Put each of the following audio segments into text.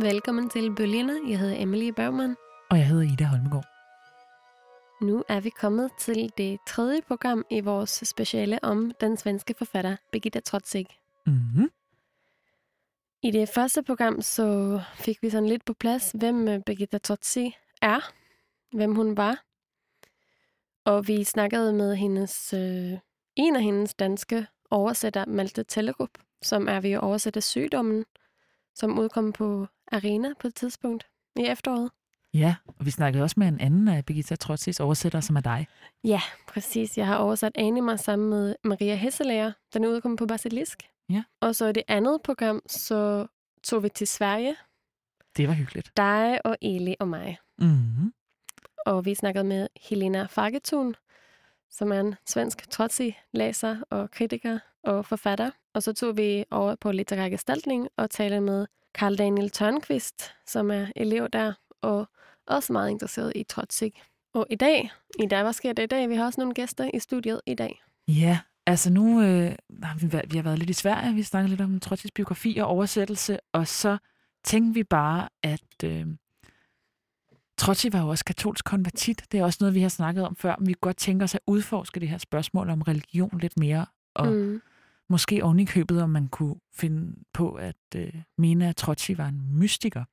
Velkommen til Bølgerne. Jeg hedder Emily Bergman. Og jeg hedder Ida Holmegård. Nu er vi kommet til det tredje program i vores speciale om den svenske forfatter Birgitta Trotzig. Mm-hmm. I det første program så fik vi sådan lidt på plads, hvem øh, Birgitta Trotzig er, hvem hun var. Og vi snakkede med hendes, øh, en af hendes danske oversætter, Malte Tellerup, som er ved at oversætte sygdommen, som udkom på Arena på et tidspunkt i efteråret. Ja, og vi snakkede også med en anden af Birgitta Trotzigs oversætter, som er dig. Ja, præcis. Jeg har oversat Anima sammen med Maria Hesselager. Den er udkommet på Basilisk. Ja. Og så i det andet program, så tog vi til Sverige. Det var hyggeligt. Dig og Eli og mig. Mm-hmm. Og vi snakkede med Helena Fargetun, som er en svensk trotsig læser og kritiker og forfatter. Og så tog vi over på litterær gestaltning og talte med Karl Daniel Tørnqvist, som er elev der, og også meget interesseret i trotsig. Og i dag, i dag, hvad sker der i dag? Vi har også nogle gæster i studiet i dag. Ja, altså nu øh, har vi, været, vi har været lidt i Sverige, vi har snakket lidt om Trotzigs biografi og oversættelse, og så tænkte vi bare, at øh, Trotsig var jo også katolsk konvertit. Det er også noget, vi har snakket om før, men vi kunne godt tænke os at udforske det her spørgsmål om religion lidt mere, og Mm. Måske oven i købet, om man kunne finde på at øh, mene, at Trotsig var en mystiker.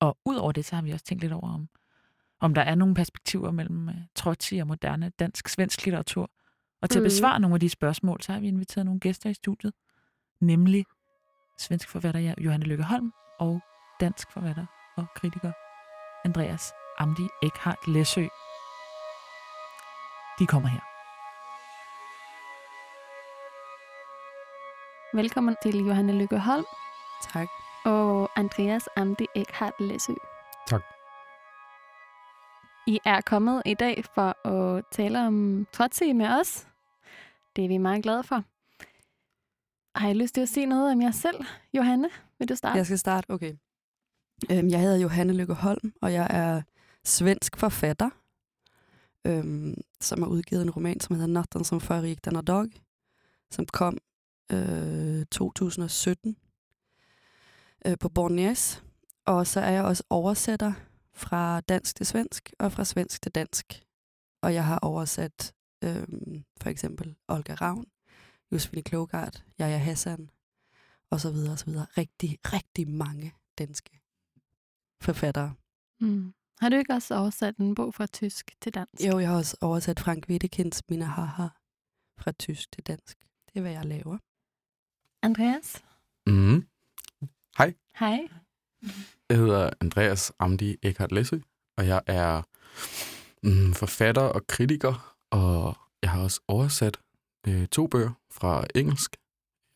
Og udover det, så har vi også tænkt lidt over, om, om der er nogle perspektiver mellem øh, Trotsig og moderne dansk-svensk litteratur. Og til Mhm. at besvare nogle af de spørgsmål, så har vi inviteret nogle gæster i studiet, nemlig svensk forfatter Johanne Lykke Holm og dansk forfatter og kritiker Andreas Amdi Eckhart Læsø. De kommer her. Velkommen til Johanne Lykke Holm Tak. og Andreas Amdi Eckhart Læsø. Tak. I er kommet i dag for at tale om Trotsig med os. Det er vi meget glade for. Har I lyst til at sige noget om jer selv, Johanne? Vil du starte? Jeg skal starte. Okay. Øhm, jeg hedder Johanne Lykke Holm, og jeg er svensk forfatter, øhm, som har udgivet en roman, som hedder Natten som foregik denna dag, som kom øh, 2017 øh, på Bornæs. Og så er jeg også oversætter fra dansk til svensk og fra svensk til dansk. Og jeg har oversat øhm, for eksempel Olga Ravn, Josefine Klogart, Jaja Hassan, og så videre, og så videre. Rigtig, rigtig mange danske forfattere. Mm. Har du ikke også oversat en bog fra tysk til dansk? Jo, jeg har også oversat Frank Wedekinds Mine Haha fra tysk til dansk. Det er, hvad jeg laver. Andreas? Mm. Hej. Jeg hedder Andreas Amdi Eckhart Læsø, og jeg er mm, forfatter og kritiker, og jeg har også oversat øh, to bøger fra engelsk.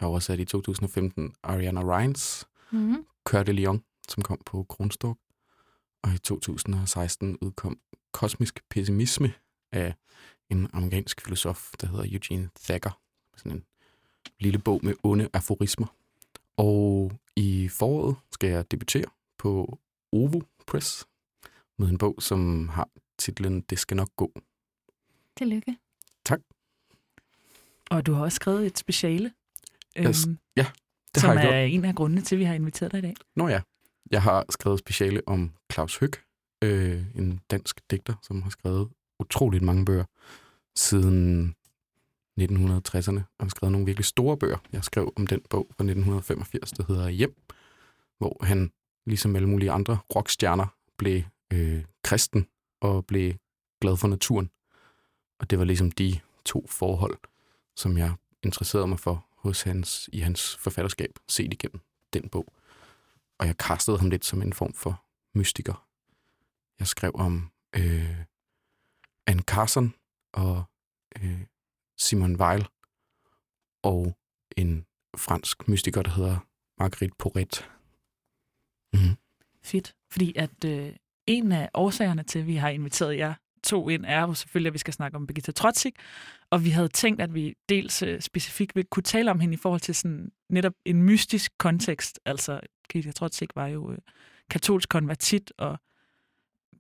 Jeg har oversat i 2015 Ariana Rines Mm-hmm. Coeur de Lion, som kom på Grundstok, og i 2016 udkom Kosmisk Pessimisme af en amerikansk filosof, der hedder Eugene Thacker. Sådan en lille bog med onde aforismer. Og i foråret skal jeg debutere på Ovo Press med en bog, som har titlen Det skal nok gå. Tillykke. Og du har også skrevet et speciale, øhm, ja, Det som har jeg er gjort. en af grundene til, at vi har inviteret dig i dag. Nå ja, jeg har skrevet speciale om Claus Høg, øh, en dansk digter, som har skrevet utroligt mange bøger siden 1960'erne, og har skrevet nogle virkelig store bøger. Jeg skrev om den bog fra 1985, der hedder Hjem, hvor han, ligesom alle mulige andre rockstjerner, blev øh, kristen og blev glad for naturen. Og det var ligesom de to forhold, som jeg interesserede mig for hos hans, i hans forfatterskab, set igennem den bog. Og jeg kastede ham lidt som en form for mystiker. Jeg skrev om øh, Anne Carson og øh, Simon Weil og en fransk mystiker, der hedder Marguerite Porret. Mm. Fedt. Fordi at øh, en af årsagerne til, at vi har inviteret jer to ind, er jo selvfølgelig, at vi skal snakke om Birgitta Trotzig. Og vi havde tænkt, at vi dels øh, specifikt ville kunne tale om hende i forhold til sådan netop en mystisk kontekst. Altså, Birgitta Trotzig var jo øh, katolsk konvertit, og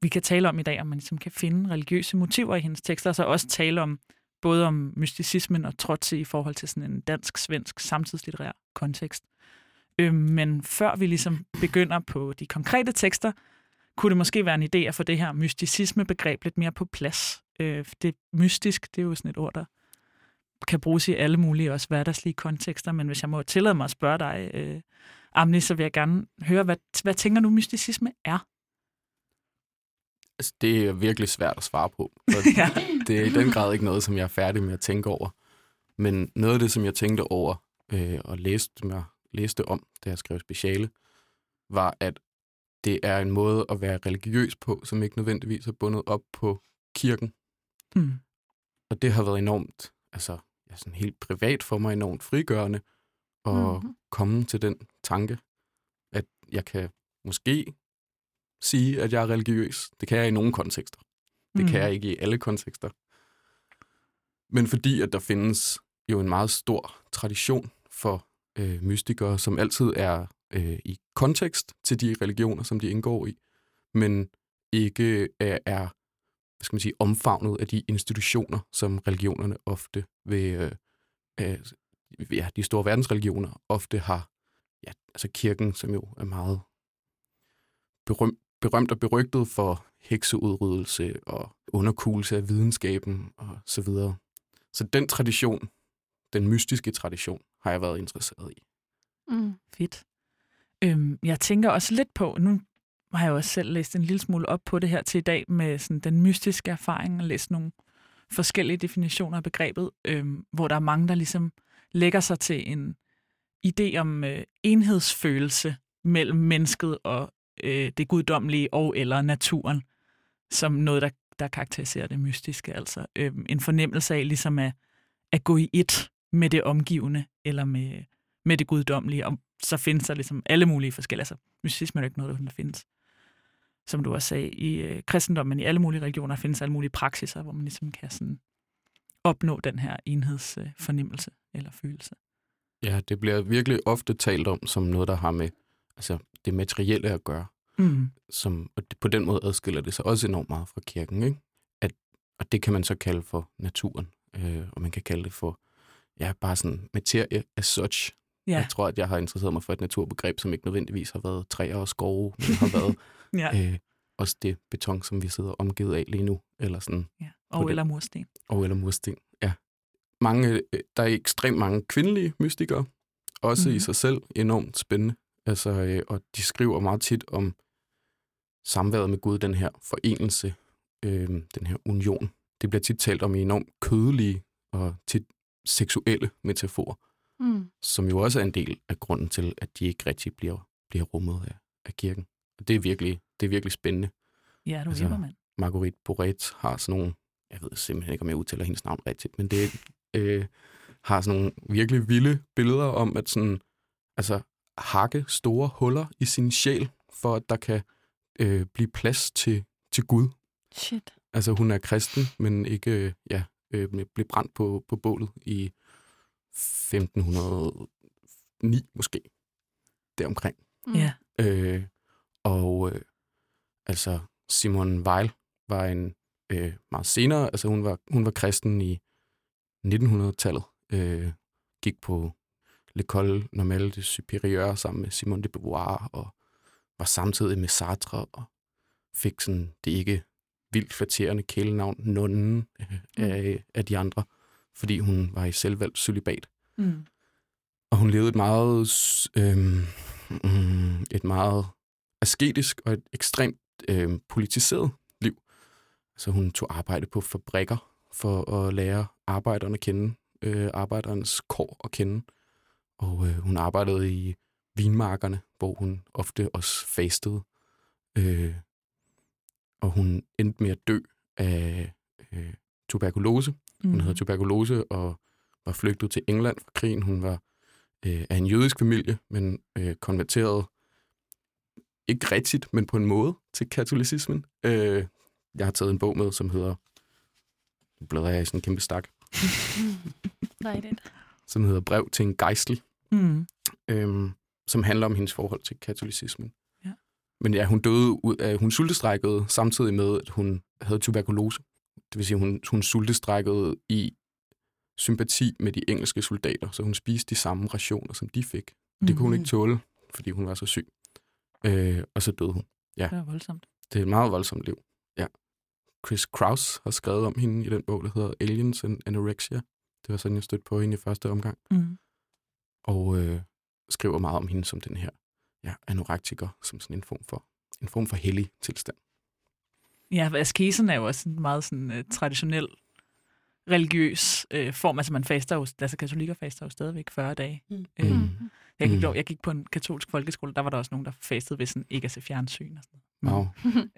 vi kan tale om i dag, om man ligesom kan finde religiøse motiver i hendes tekster, og så også tale om både om mysticismen og trotse i forhold til sådan en dansk-svensk samtidslitterær kontekst. Øh, men før vi ligesom begynder på de konkrete tekster, kunne det måske være en idé at få det her mysticisme-begreb lidt mere på plads. Øh, det mystisk, det er jo sådan et ord, der kan bruges i alle mulige også hverdagslige kontekster, men hvis jeg må tillade mig at spørge dig, øh, Amni, så vil jeg gerne høre, hvad, hvad tænker du mysticisme er? Altså, det er virkelig svært at svare på. Ja. det er i den grad ikke noget, som jeg er færdig med at tænke over. Men noget af det, som jeg tænkte over øh, og læste, mig, læste om, da jeg skrev speciale, var, at det er en måde at være religiøs på, som ikke nødvendigvis er bundet op på kirken. Mm. Og det har været enormt, altså ja, sådan helt privat for mig, enormt frigørende at mm-hmm. komme til den tanke, at jeg kan måske sige, at jeg er religiøs. Det kan jeg i nogle kontekster. Det Mm. kan jeg ikke i alle kontekster. Men fordi at der findes jo en meget stor tradition for øh, mystikere, som altid er øh, i kontekst til de religioner, som de indgår i, men ikke er, er hvad skal man sige, omfavnet af de institutioner, som religionerne ofte vil, øh, øh, ja, de store verdensreligioner ofte har, ja, altså kirken, som jo er meget berømt, berømt og berygtet for hekseudryddelse og underkuelse af videnskaben og så videre. Så den tradition, den mystiske tradition, har jeg været interesseret i. Mm. Fedt. Øhm, jeg tænker også lidt på, nu har jeg også selv læst en lille smule op på det her til i dag, med sådan den mystiske erfaring, og læst nogle forskellige definitioner af begrebet, øhm, hvor der er mange, der ligesom lægger sig til en idé om øh, enhedsfølelse mellem mennesket og øh, det guddommelige og eller naturen, som noget, der, der karakteriserer det mystiske. Altså øh, en fornemmelse af ligesom at, at gå i et med det omgivende, eller med, med det guddommelige, og så findes der ligesom alle mulige forskellige. Altså, mysticisme er jo ikke noget, der findes, som du også sagde, i øh, kristendommen, men i alle mulige religioner findes alle mulige praksiser, hvor man ligesom kan sådan opnå den her enhedsfornemmelse øh, eller følelse. Ja, det bliver virkelig ofte talt om som noget, der har med altså, det materielle at gøre. Mm. Som, og det, på den måde adskiller det sig også enormt meget fra kirken. Ikke? At, og det kan man så kalde for naturen. Øh, og man kan kalde det for ja, bare sådan materie as such. Ja, Jeg tror, at jeg har interesseret mig for et naturbegreb, som ikke nødvendigvis har været træer og skove, men har været ja, øh, også det beton, som vi sidder omgivet af lige nu, eller sådan, ja. Og det. eller mursten. og eller mursten. Ja. Mange, øh, der er ekstremt mange kvindelige mystikere, også mm. i Mhm. sig selv enormt spændende. Altså, øh, og de skriver meget tit om samværet med Gud, den her forenelse, øh, den her union. Det bliver tit talt om i enormt kødelige og tit seksuelle metaforer, Mm. som jo også er en del af grunden til, at de ikke rigtig bliver, bliver rummet af, af kirken. Og det er virkelig, det er virkelig spændende. Ja, du Altså, hjælper, mand. Marguerite Boret har sådan nogle, jeg ved simpelthen ikke, om jeg udtaler hendes navn rigtigt, men det øh, har sådan nogle virkelig vilde billeder om at sådan, altså, hakke store huller i sin sjæl, for at der kan øh, blive plads til, til Gud. Shit. Altså hun er kristen, men ikke øh, ja, øh, blev brændt på, på bålet i 1509 måske, deromkring. Mm. Ja. Øh, og øh, altså Simon Weil var en øh, meget senere, altså hun var, hun var kristen i 1900-tallet, øh, gik på L'École Normale de Supérieure sammen med Simone de Beauvoir, og var samtidig med Sartre, og fik sådan det ikke vildt flatterende kælenavn, nonnen øh, af, af de andre, fordi hun var i selvvalgt celibat. Mm. Og hun levede et meget, øh, mm, et meget asketisk og et ekstremt øh, politiseret liv. Så hun tog arbejde på fabrikker for at lære arbejderne at kende, øh, arbejdernes kår at kende. Og øh, hun arbejdede i vinmarkerne, hvor hun ofte også fastede. Øh, og hun endte med at dø af øh, tuberkulose. Mm. Hun havde tuberkulose og var flygtet til England fra krigen. Hun var øh, af en jødisk familie, men øh, konverteret ikke rigtigt, men på en måde til katolicismen. Øh, jeg har taget en bog med, som hedder, nu bladrer jeg i sådan en kæmpe stak, Dejligt. Som hedder Brev til en gejstlig, Mm. øh, som handler om hendes forhold til katolicismen. Ja. Men ja, hun døde ud af, hun sultestrækkede samtidig med, at hun havde tuberkulose. Det vil sige, hun, hun sultestrækkede i sympati med de engelske soldater, så hun spiste de samme rationer, som de fik. Det kunne hun ikke tåle, fordi hun var så syg. Øh, og så døde hun. Det er voldsomt. Det er et meget voldsomt liv. Ja. Chris Kraus har skrevet om hende i den bog, der hedder Aliens and Anorexia. Det var sådan, jeg stødte på hende i første omgang. Mm. Og øh, skriver meget om hende som den her ja, anorektiker, som sådan en form for, en form for hellig tilstand. Ja, askesen er jo også en meget sådan, uh, traditionel religiøs øh, form. Altså man faster jo, altså katolikker faster jo stadigvæk 40 dage. Mm. Øh, Mm. jeg, gik, Mm. jeg gik på en katolsk folkeskole, der var der også nogen, der fastede ved sådan, ikke at se fjernsyn og sådan noget. Wow.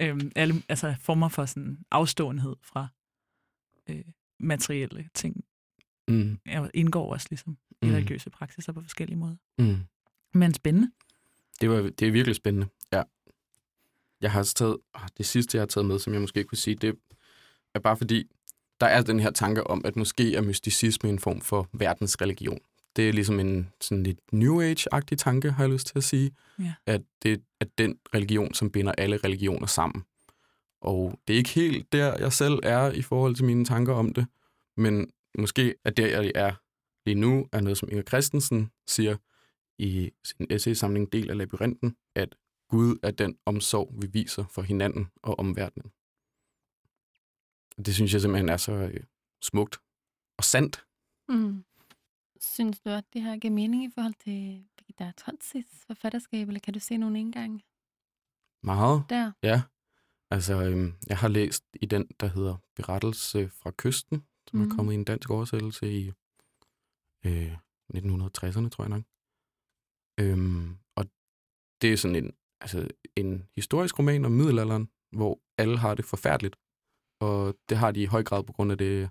Øhm, alle, altså former for sådan afståenhed fra øh, materielle ting Mm. indgår også ligesom i Mm. religiøse praksiser på forskellige måder. Mm. Men spændende. Det, var, det er virkelig spændende, ja. Jeg har også taget, ah, det sidste, jeg har taget med, som jeg måske kunne sige, det er bare fordi, der er den her tanke om, at måske er mysticisme en form for verdensreligion. Det er ligesom en sådan lidt New Age-agtig tanke, har jeg lyst til at sige. Ja. At det er den religion, som binder alle religioner sammen. Og det er ikke helt der, jeg selv er i forhold til mine tanker om det, men måske er der, jeg er lige nu, er noget, som Inger Christensen siger i sin essaysamling Del af labyrinten, at Gud er den omsorg, vi viser for hinanden og omverdenen. Det synes jeg simpelthen er så øh, smukt og sandt. Mm. Synes du, at det her giver mening i forhold til Birgitta Tronsis forfatterskab, eller kan du se nogle indgang Meget. der? Ja. Altså, øhm, jeg har læst i den, der hedder Berettelse fra kysten, som Mhm. er kommet i en dansk oversættelse i øh, 1960'erne, tror jeg nok. Øhm, og det er sådan en, altså, en historisk roman om middelalderen, hvor alle har det forfærdeligt. Og det har de i høj grad på grund af det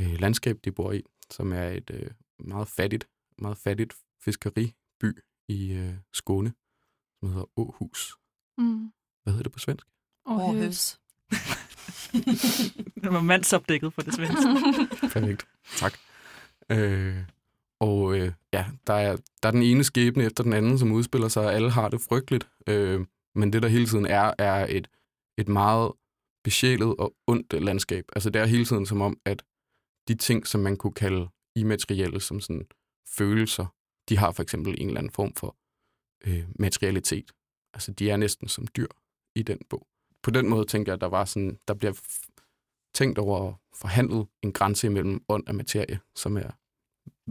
øh, landskab, de bor i, som er et øh, meget fattigt, meget fattigt fiskeriby i øh, Skåne, som hedder Åhus. Mm. Hvad hedder det på svensk? Aarhus. Det var mandsopdækket på det svenske. Perfekt. Tak. Øh, og øh, ja, der er, der er den ene skæbne efter den anden, som udspiller sig, og alle har det frygteligt. Øh, men det, der hele tiden er, er et, et meget besjælet og ondt landskab. Altså det er hele tiden som om, at de ting, som man kunne kalde immaterielle, som sådan følelser, de har for eksempel en eller anden form for øh, materialitet. Altså de er næsten som dyr i den bog. På den måde tænker jeg, at der var sådan, der bliver tænkt over at forhandle en grænse imellem ånd og materie, som er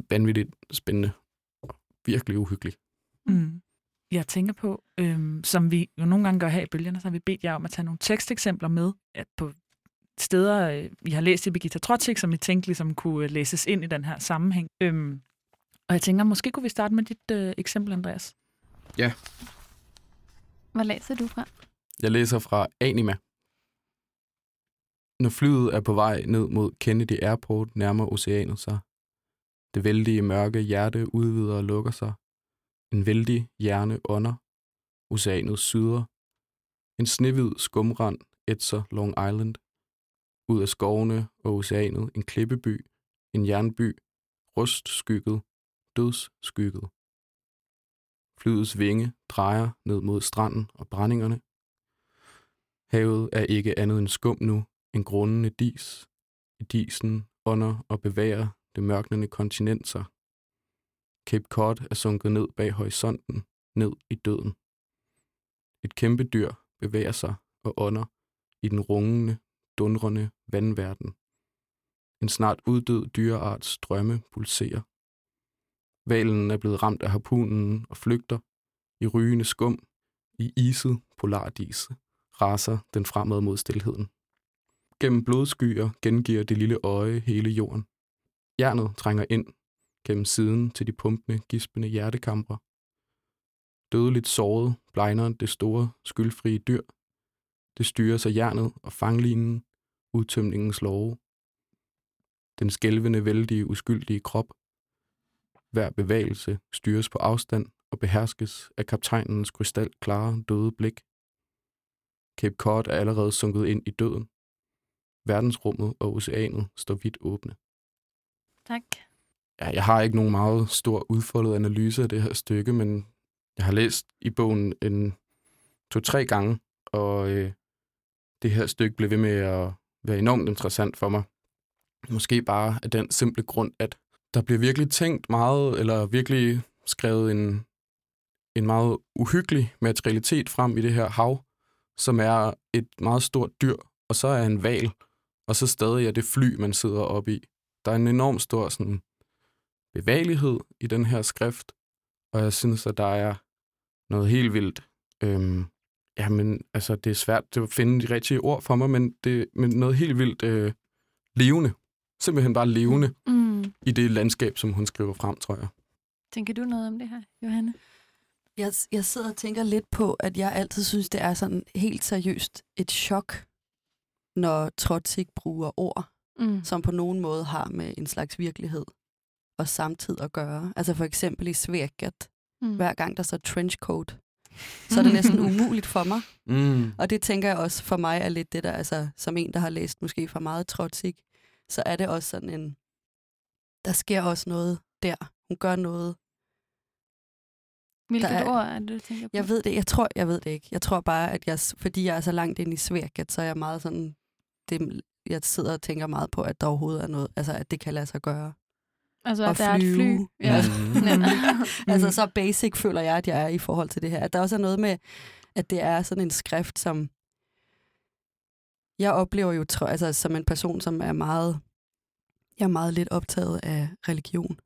vanvittigt spændende og virkelig uhyggelig. Mm. Jeg tænker på, øhm, som vi jo nogle gange gør her i bølgerne, så har vi bedt jer om at tage nogle teksteksempler med, at på steder, øh, vi har læst i Birgitta Trotsik, som vi tænkte ligesom kunne øh, læses ind i den her sammenhæng. Øhm, og jeg tænker, måske kunne vi starte med dit øh, eksempel, Andreas. Hvad læser du fra? Jeg læser fra Anima. Når flyet er på vej ned mod Kennedy Airport, nærmer oceanet sig. Det vældige mørke hjerte udvider og lukker sig. En vældig hjerne under. Oceanet syder. En snehvid skumrand ætser Long Island. Ud af skovene og oceanet en klippeby, en jernby, rustskygget, dødsskygget. Flyets vinge drejer ned mod stranden og brændingerne. Havet er ikke andet end skum nu, en grundende dis. I disen ånder og bevæger det mørknende kontinent sig. Cape Cod er sunket ned bag horisonten, ned i døden. Et kæmpe dyr bevæger sig og ånder i den rungende, dundrende vandverden. En snart uddød dyrearts drømme pulserer. Valen er blevet ramt af harpunen og flygter i rygende skum, i iset polardise raser den fremad mod stilheden. Gennem blodskyer gengiver det lille øje hele jorden. Jernet trænger ind gennem siden til de pumpende, gispende hjertekamre. Dødeligt såret blegner det store, skyldfrie dyr. Det styrer sig jernet og fanglinen, udtømningens love. Den skælvende, vældige, uskyldige krop. Hver bevægelse styres på afstand og beherskes af kaptajnens krystalklare, døde blik. Cape Cod er allerede sunket ind i døden. Verdensrummet og oceanet står vidt åbne. Tak. Ja, jeg har ikke nogen meget stor udfoldet analyse af det her stykke, men jeg har læst i bogen en to-tre gange, og øh, det her stykke blev ved med at være enormt interessant for mig. Måske bare af den simple grund, at der bliver virkelig tænkt meget, eller virkelig skrevet en, en meget uhyggelig materialitet frem i det her hav, som er et meget stort dyr, og så er en val, og så stadig er det fly, man sidder oppe i. Der er en enorm stor sådan, bevægelighed i den her skrift, og jeg synes, at der er noget helt vildt. Øhm, jamen, altså, det er svært at finde de rigtige ord for mig, men det men noget helt vildt øh, levende. Simpelthen bare levende Mm. i det landskab, som hun skriver frem, tror jeg. Tænker du noget om det her, Johanne? Jeg, jeg sidder og tænker lidt på, at jeg altid synes, det er sådan helt seriøst et chok, når Trotsig bruger ord, Mm. som på nogen måde har med en slags virkelighed og samtid at gøre. Altså for eksempel i Svækket, Mm. hver gang der står trenchcoat, så er det næsten umuligt for mig. Mm. Og det tænker jeg også for mig er lidt det der, altså som en, der har læst måske for meget Trotsig, så er det også sådan en, der sker også noget der. Hun gør noget. Hvilket der er- ord er det, du tænker på? Jeg ved det, jeg tror, jeg ved det ikke. Jeg tror bare, at jeg, fordi jeg er så langt ind i Svækket, så er jeg meget sådan, det, jeg sidder og tænker meget på, at der overhovedet er noget, altså at det kan lade sig gøre. altså, at at der er et fly. flyve. Ja. Mm. ja. Altså så basic føler jeg, at jeg er i forhold til det her. At der også er noget med, at det er sådan en skrift, som jeg oplever jo tro- altså, som en person, som er meget, jeg er meget lidt optaget af religion.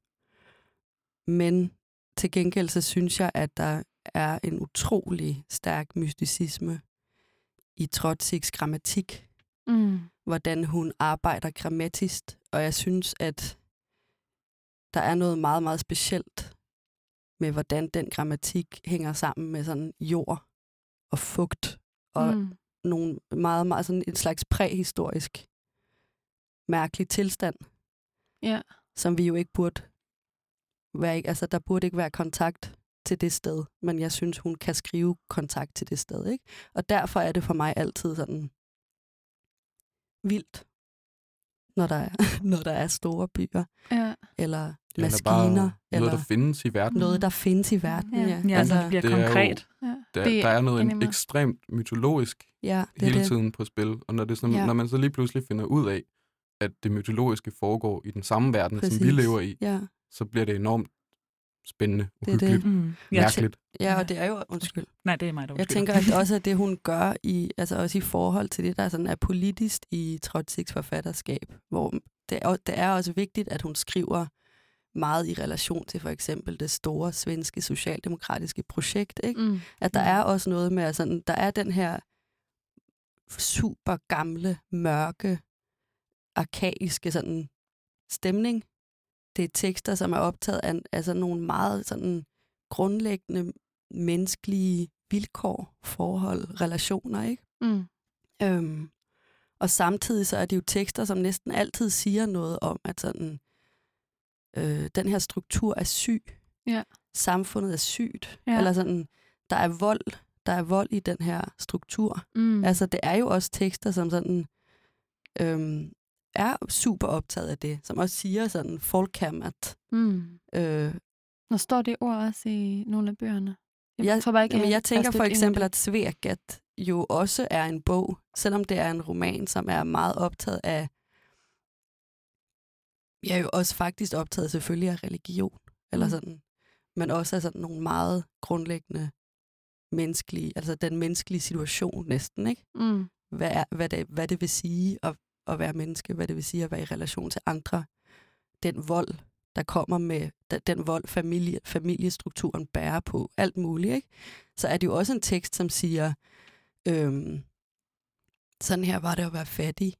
Men til gengæld så synes jeg, at der er en utrolig stærk mysticisme i Trotzigs grammatik, Mm. hvordan hun arbejder grammatisk, og jeg synes, at der er noget meget, meget specielt med, hvordan den grammatik hænger sammen med sådan jord og fugt, og Mm. nogle meget, meget sådan en slags præhistorisk mærkelig tilstand, Ja. som vi jo ikke burde være, altså der burde ikke være kontakt til det sted, men jeg synes, hun kan skrive kontakt til det sted, ikke? Og derfor er det for mig altid sådan vildt, når der er, når der er store byer, Ja. eller Eller maskiner, bare eller noget, der findes i verden. noget, der findes i verden. Ja. Ja, Ja, altså, det bliver det er jo- konkret. ja. Der, Det der er noget med. ekstremt mytologisk ja det er hele det. tiden på spil. Og når, det sådan, Ja. når man så lige pludselig finder ud af, at det mytologiske foregår i den samme verden, Præcis. som vi lever i, Ja, så bliver det enormt spændende, Det er det. uhyggeligt, Mm. Jeg, mærkeligt. ja, og det er jo, undskyld, nej, det er mig, der Jeg undskylder. tænker at også, at det hun gør, i, altså også i forhold til det, der sådan er politisk i Trotzigs forfatterskab, hvor det er, det er også vigtigt, at hun skriver meget i relation til for eksempel det store svenske socialdemokratiske projekt. Ikke? Mm. At der er også noget med, at sådan, der er den her super gamle, mørke, arkaiske sådan, stemning. Det er tekster, som er optaget af, sådan nogle meget sådan, grundlæggende menneskelige vilkår, forhold, relationer. Ikke? Mm. Øhm, og samtidig så er det jo tekster, som næsten altid siger noget om, at sådan, øh, den her struktur er syg. Ja. Samfundet er sygt. Ja. Eller sådan, der er vold. Der er vold i den her struktur. Mm. Altså, det er jo også tekster, som sådan, øhm, er super optaget af det. Som også siger sådan, folkhammet. mm. Øh, Når står det ord også i nogle af bøgerne? Jeg, Jeg- tror bare ikke, Jamen, jeg er tænker for eksempel, at Svegat jo også er en bog, selvom det er en roman, som er meget optaget af, jeg er jo også faktisk optaget selvfølgelig af religion, eller Mm. sådan, men også af sådan nogle meget grundlæggende menneskelige, altså den menneskelige situation næsten, ikke? Mm. Hvad, er, hvad, det, hvad det vil sige at, at være menneske, hvad det vil sige at være i relation til andre. Den vold, der kommer med den, vold, familie, familiestrukturen bærer på, alt muligt, ikke? Så er det jo også en tekst, som siger, øhm, sådan her var det at være fattig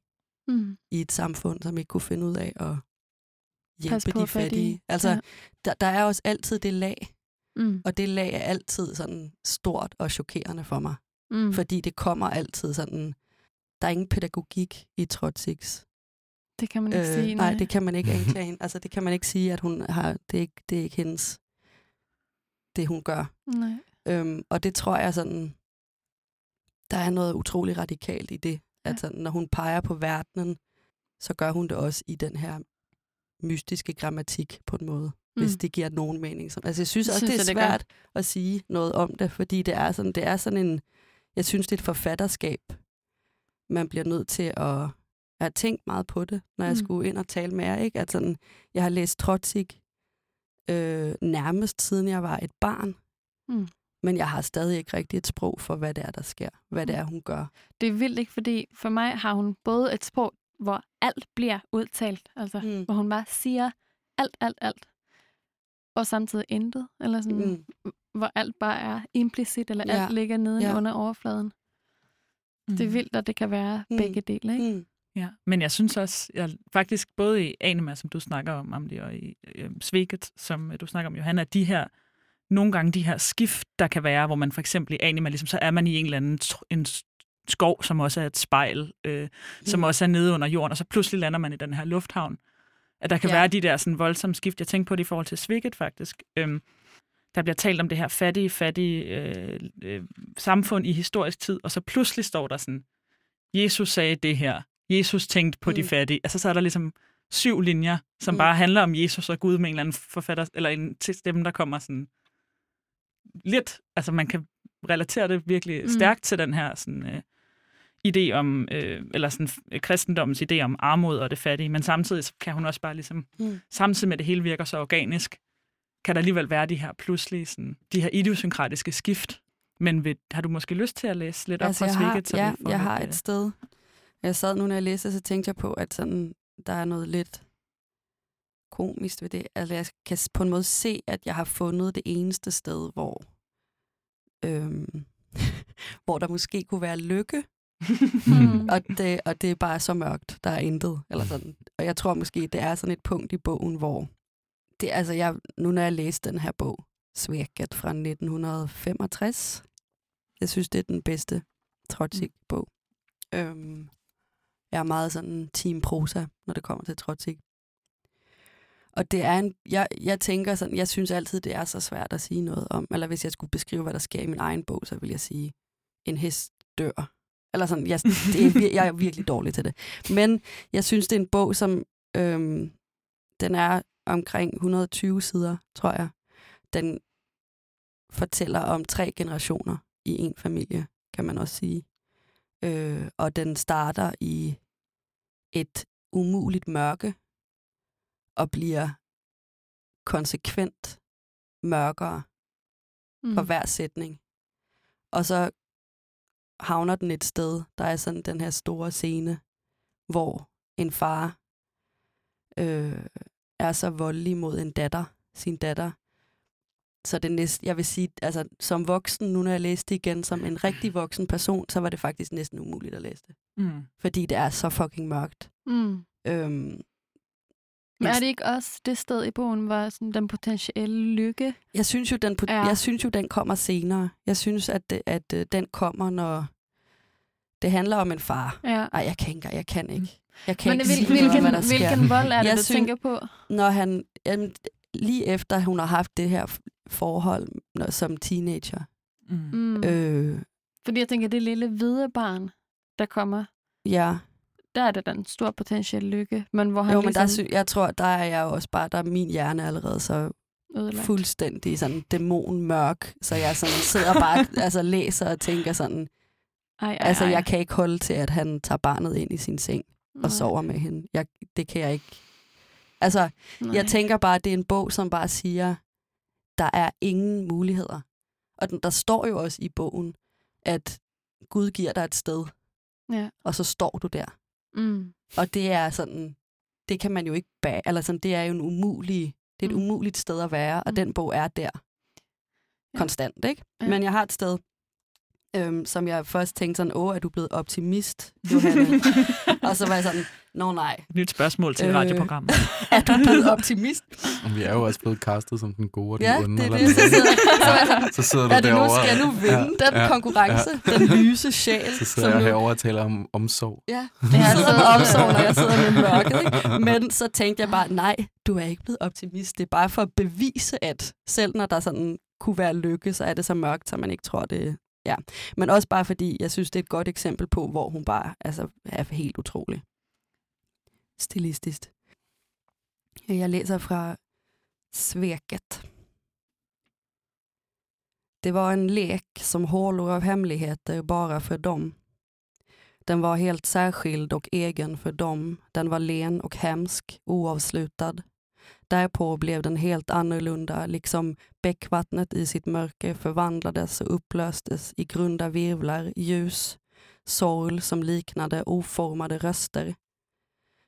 Mm. i et samfund, som ikke kunne finde ud af at hjælpe de fattige. fattige. Altså, Ja. der, der er også altid det lag, Mm. og det lag er altid sådan stort og chokerende for mig. Mm. Fordi det kommer altid sådan, der er ingen pædagogik i Trotzigs. det kan man ikke sige. Øh, nej, det kan man ikke anklage hende. Altså, det kan man ikke sige, at hun har, det er ikke, det er ikke hendes, det hun gør. Nej. Øhm, og det tror jeg sådan, der er noget utrolig radikalt i det. At Ja. sådan, når hun peger på verdenen, så gør hun det også i den her mystiske grammatik på en måde, mm. hvis det giver nogen mening. Så- Altså, jeg synes også, synes det er jeg, det gør. svært at sige noget om det, fordi det er sådan, det er sådan en, jeg synes, det er et forfatterskab. Man bliver nødt til at, jeg har tænkt meget på det, når jeg Mm. skulle ind og tale med jer. Ikke? At sådan, jeg har læst Trotzig øh, nærmest siden jeg var et barn. Mm. Men jeg har stadig ikke rigtig et sprog for, hvad det er, der sker. Hvad det er, hun gør. Det er vildt ikke, fordi for mig har hun både et sprog, hvor alt bliver udtalt, altså Mm. hvor hun bare siger alt, alt, alt, og samtidig intet, eller sådan, Mm. hvor alt bare er implicit, eller Ja. alt ligger nede Ja. under overfladen. Det er vildt, at det kan være Mm. begge dele, ikke? Mm. Ja, men jeg synes også, jeg faktisk både i Anima, som du snakker om, Amli, og i øh, Sveket, som øh, du snakker om, Johanna, de her, nogle gange de her skift, der kan være, hvor man for eksempel i Anima, ligesom, så er man i en eller anden en skov, som også er et spejl, øh, som Mm. også er nede under jorden, og så pludselig lander man i den her lufthavn. At der kan Ja. være de der sådan voldsomme skift. Jeg tænker på det i forhold til Sveket, faktisk. Øhm, der bliver talt om det her fattige, fattige øh, øh, samfund i historisk tid, og så pludselig står der sådan, Jesus sagde det her. Jesus tænkte på mm. de fattige. Altså, så er der ligesom syv linjer, som mm. Bare handler om Jesus og Gud med en eller anden forfatter, eller en til stemme, der kommer sådan lidt, altså man kan relatere det virkelig Mm. stærkt til den her sådan, øh, idé om, øh, eller sådan øh, kristendommens idé om armod og det fattige, men samtidig kan hun også bare ligesom, Mm. samtidig med det hele virker så organisk, kan der alligevel være de her pludselige, sådan, de her idiosynkratiske skift. Men ved, har du måske lyst til at læse lidt op Altså, fra så ja, jeg har et sted. Jeg sad nu, når jeg læste, så tænkte jeg på, at sådan, der er noget lidt komisk ved det. Altså, jeg kan på en måde se, at jeg har fundet det eneste sted, hvor, øhm, hvor der måske kunne være lykke, Mm. og det, og det er bare så mørkt, der er intet. Eller sådan. Og jeg tror måske, det er sådan et punkt i bogen, hvor det, altså jeg, nu når jeg læste den her bog, Svækket fra 1965, jeg synes, det er den bedste Trotsig-bog. Øhm, jeg er meget sådan team prosa, når det kommer til Trotsig. Og det er en, jeg, jeg tænker sådan, jeg synes altid, det er så svært at sige noget om, eller hvis jeg skulle beskrive, hvad der sker i min egen bog, så vil jeg sige, en hest dør. Eller sådan, jeg, det er, jeg er virkelig dårlig til det. Men jeg synes, det er en bog, som øhm, den er omkring 120 sider, tror jeg. Den fortæller om tre generationer i en familie, kan man også sige. Øh, og den starter i et umuligt mørke og bliver konsekvent mørkere for Mm. hver sætning. Og så havner den et sted, der er sådan den her store scene, hvor en far øh, er så voldelig mod en datter, sin datter. Så det næste, jeg vil sige, altså som voksen, nu når jeg læste det igen, som en rigtig voksen person, så var det faktisk næsten umuligt at læse det. Mm. Fordi det er så fucking mørkt. Mm. Øhm, Men er det ikke også det sted i bogen, hvor sådan den potentielle lykke... Jeg synes jo, den, ja. jeg synes jo, den kommer senere. Jeg synes, at, det, at øh, den kommer, når det handler om en far. Ja. Nej, jeg kan ikke, jeg kan ikke. Jeg kan Men ikke hvil, sige hvilken, hvad der sker. hvilken vold er det, Jeg du synes- tænker på? Når han, jamen, lige efter hun har haft det her forhold når, som teenager. Mm. Øh, Fordi jeg tænker, det lille hvide barn, der kommer, ja, der er det den stor potentiel lykke. Men hvor han jo, men der, ligesom sy- jeg tror, der er jeg også bare, der er min hjerne allerede så ødelagt. fuldstændig sådan dæmonmørk, så jeg sådan sidder og bare altså, læser og tænker sådan, Ej, ej, altså ej. jeg kan ikke holde til, at han tager barnet ind i sin seng og Nej, sover med hende. Jeg, det kan jeg ikke. Altså, nej. Jeg tænker bare, at det er en bog, som bare siger, der er ingen muligheder. Og den, der står jo også i bogen, at Gud giver dig et sted, Ja. og så står du der. Mm. Og det er sådan, det kan man jo ikke bag, eller sådan, det er jo en umulig, det er et Mm. umuligt sted at være, og Mm. den bog er der Ja. konstant, ikke? Ja. Men jeg har et sted, øhm, som jeg først tænkte sådan, åh, er du blevet optimist, Johanne? og så var jeg sådan, nå nej, Nyt spørgsmål til Øh. radioprogrammet. er du blevet optimist? Og vi er jo også blevet castet som den gode og den Ja, onde. det eller det. Så noget. sidder, så var sådan, så sidder du er det nu, derovre. skal jeg nu vinde ja, den ja, konkurrence, ja. den lyse sjæl, Så sidder jeg nu herovre og taler om omsorg. Ja, jeg sidder med omsorg, når jeg sidder med mørket. Ikke? Men så tænkte jeg bare, nej, du er ikke blevet optimist. Det er bare for at bevise, at selv når der sådan kunne være lykke, så er det så mørkt, så man ikke tror det. Ja. Men også bare fordi, jeg synes, det er et godt eksempel på, hvor hun bare altså, er helt utrolig. Stilistisk. Jeg læser fra Sveket. Det var en lek som hålor av hemligheter bara för dem. Den var helt särskild och egen för dem. Den var len och hemsk, oavslutad. Därpå blev den helt annorlunda, liksom bäckvattnet i sitt mörker förvandlades och upplöstes i grunda virvlar, ljus, sorl som liknade oformade röster.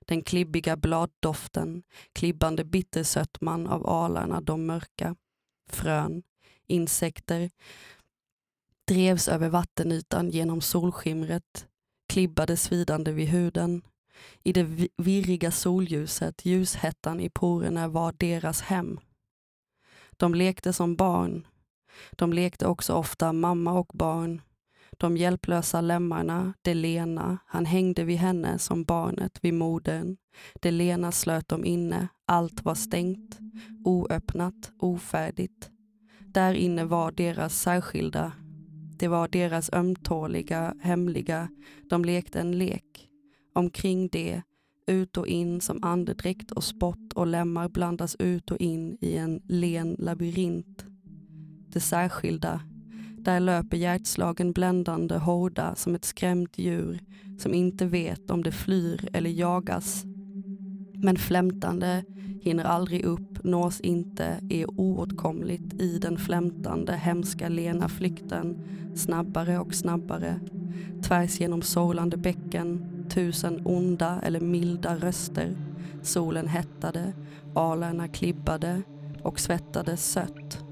Den klibbiga bladdoften, klibbande bittersötman av alarna de mörka, frön, insekter, drevs över vattenytan genom solskimret, klibbade svidande vid huden. I det virriga solljuset, ljushettan i porerna var deras hem. De lekte som barn. De lekte också ofta mamma och barn. De hjälplösa lemmarna, det lena, han hängde vid henne som barnet vid modern. Det lena slöt dem inne, allt var stängt, oöppnat, ofärdigt. Där inne var deras särskilda, det var deras ömtåliga, hemliga, de lekte en lek. Omkring det, ut och in som andedräkt och spott och lämmar blandas ut och in i en len labyrint. Det särskilda, där löper hjärtslagen bländande hårda som ett skrämt djur som inte vet om det flyr eller jagas. Men flämtande hinner aldrig upp, nås inte, är oåtkomligt i den flämtande, hemska lena flykten, snabbare och snabbare, tvärs genom sorlande bäcken, tusen onda eller milda röster. Solen hettade, alarna klibbade och svettades sött.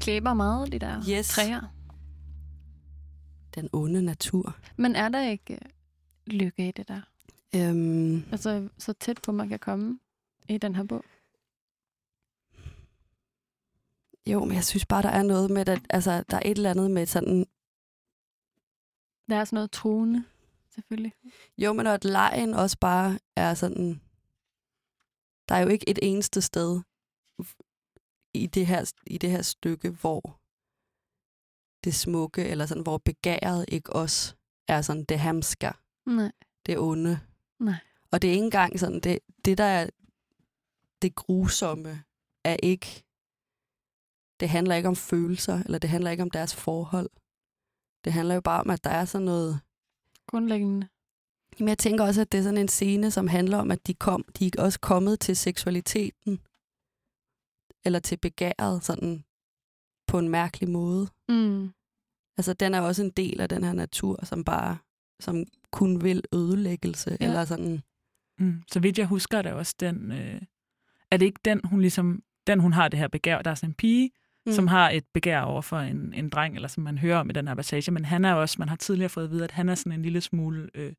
Klæber meget, de der Yes. træer. Den onde natur. Men er der ikke øh, lykke i det der? Øhm, Altså, så tæt på, man kan komme i den her bog. jo, men jeg synes bare, der er noget med, at altså, der er et eller andet med sådan... Der er sådan noget truende, selvfølgelig. Jo, men at lejen også bare er sådan... Der er jo ikke et eneste sted i det her, i det her stykke, hvor det smukke, eller sådan, hvor begæret ikke også er sådan det hamsker, Nej. det onde. Nej. Og det er ikke engang sådan, det, det der er det grusomme, er ikke, det handler ikke om følelser, eller det handler ikke om deres forhold. Det handler jo bare om, at der er sådan noget, Grundlæggende. men jeg tænker også, at det er sådan en scene, som handler om, at de, kom, de er også kommet til seksualiteten, eller til begæret, sådan på en mærkelig måde. Mm. Altså, den er også en del af den her natur, som bare, som kun vil ødelæggelse, Ja. eller sådan, Mm. Så vidt jeg husker, er det også den... Øh, er det ikke den, hun ligesom... Den, hun har det her begær. Der er sådan en pige, mm. som har et begær over for en, en dreng, eller som man hører om i den her passage. Men han er også... Man har tidligere fået at vide, at han er sådan en lille smule øh,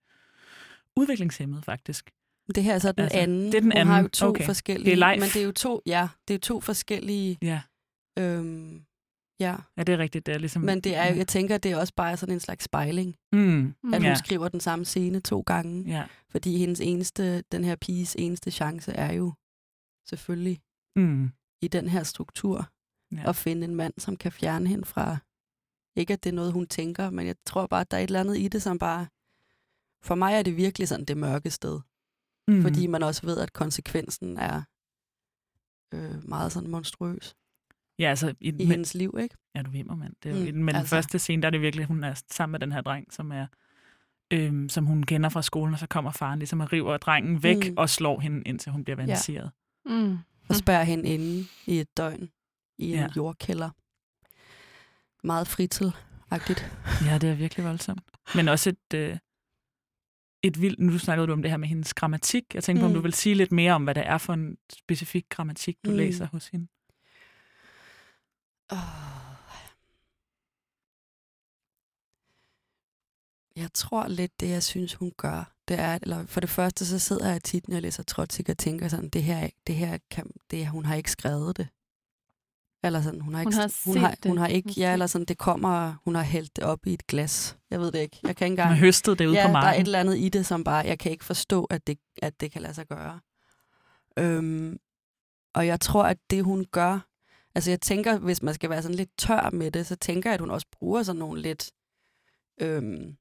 udviklingshemmet, faktisk. Det her er så den Altså, anden. det er den Hun har jo anden. to Okay. forskellige. Det er Leif. Men det er jo to, ja, det er to forskellige, Ja, øhm, ja. ja det er rigtigt. Det er ligesom, Men det er jo, jeg tænker, det er også bare sådan en slags spejling, Mm. At hun Ja. skriver den samme scene to gange. Ja. Fordi hendes eneste, den her piges eneste chance er jo selvfølgelig Mm. i den her struktur ja. at finde en mand, som kan fjerne hende fra... Ikke at det er noget, hun tænker, men jeg tror bare, at der er et eller andet i det, som bare... For mig er det virkelig sådan det mørke sted. Mm. Fordi man også ved, at konsekvensen er øh, meget sådan monstruøs Ja, altså, i, i men, hendes liv, ikke? Ja, du vimmer, mand. Det er, mm, men altså. den første scene, der er det virkelig, hun er sammen med den her dreng, som er øhm, som hun kender fra skolen, og så kommer faren ligesom og river drengen væk mm. Og slår hende, indtil hun bliver vandaliseret. Mm. Og spærrer hende inde i et døgn i en Ja. ja. jordkælder. Meget fritid-agtigt. Ja. ja, det er virkelig voldsomt. Men også et, øh, et vildt... Nu snakkede du om det her med hendes grammatik. Jeg tænkte på, om Mm. du vil sige lidt mere om, hvad det er for en specifik grammatik, du mm. Mm. læser hos hende. Oh. Jeg tror lidt, det jeg synes, hun gør, det er, eller for det første, så sidder jeg tit, når jeg læser Trotsik og tænker sådan, det her, det her kan, det, hun har ikke skrevet det. Eller sådan, hun har Hun ikke, har hun har, det, hun har ikke, måske. ja, eller sådan, det kommer, hun har hældt det op i et glas. Jeg ved det ikke. Jeg kan ikke Hun engang. har høstet det ude ja, på der er et eller andet i det, som bare, jeg kan ikke forstå, at det, at det kan lade sig gøre. Øhm, og jeg tror, at det hun gør, altså jeg tænker, hvis man skal være sådan lidt tør med det, så tænker jeg, at hun også bruger sådan nogle lidt, øhm,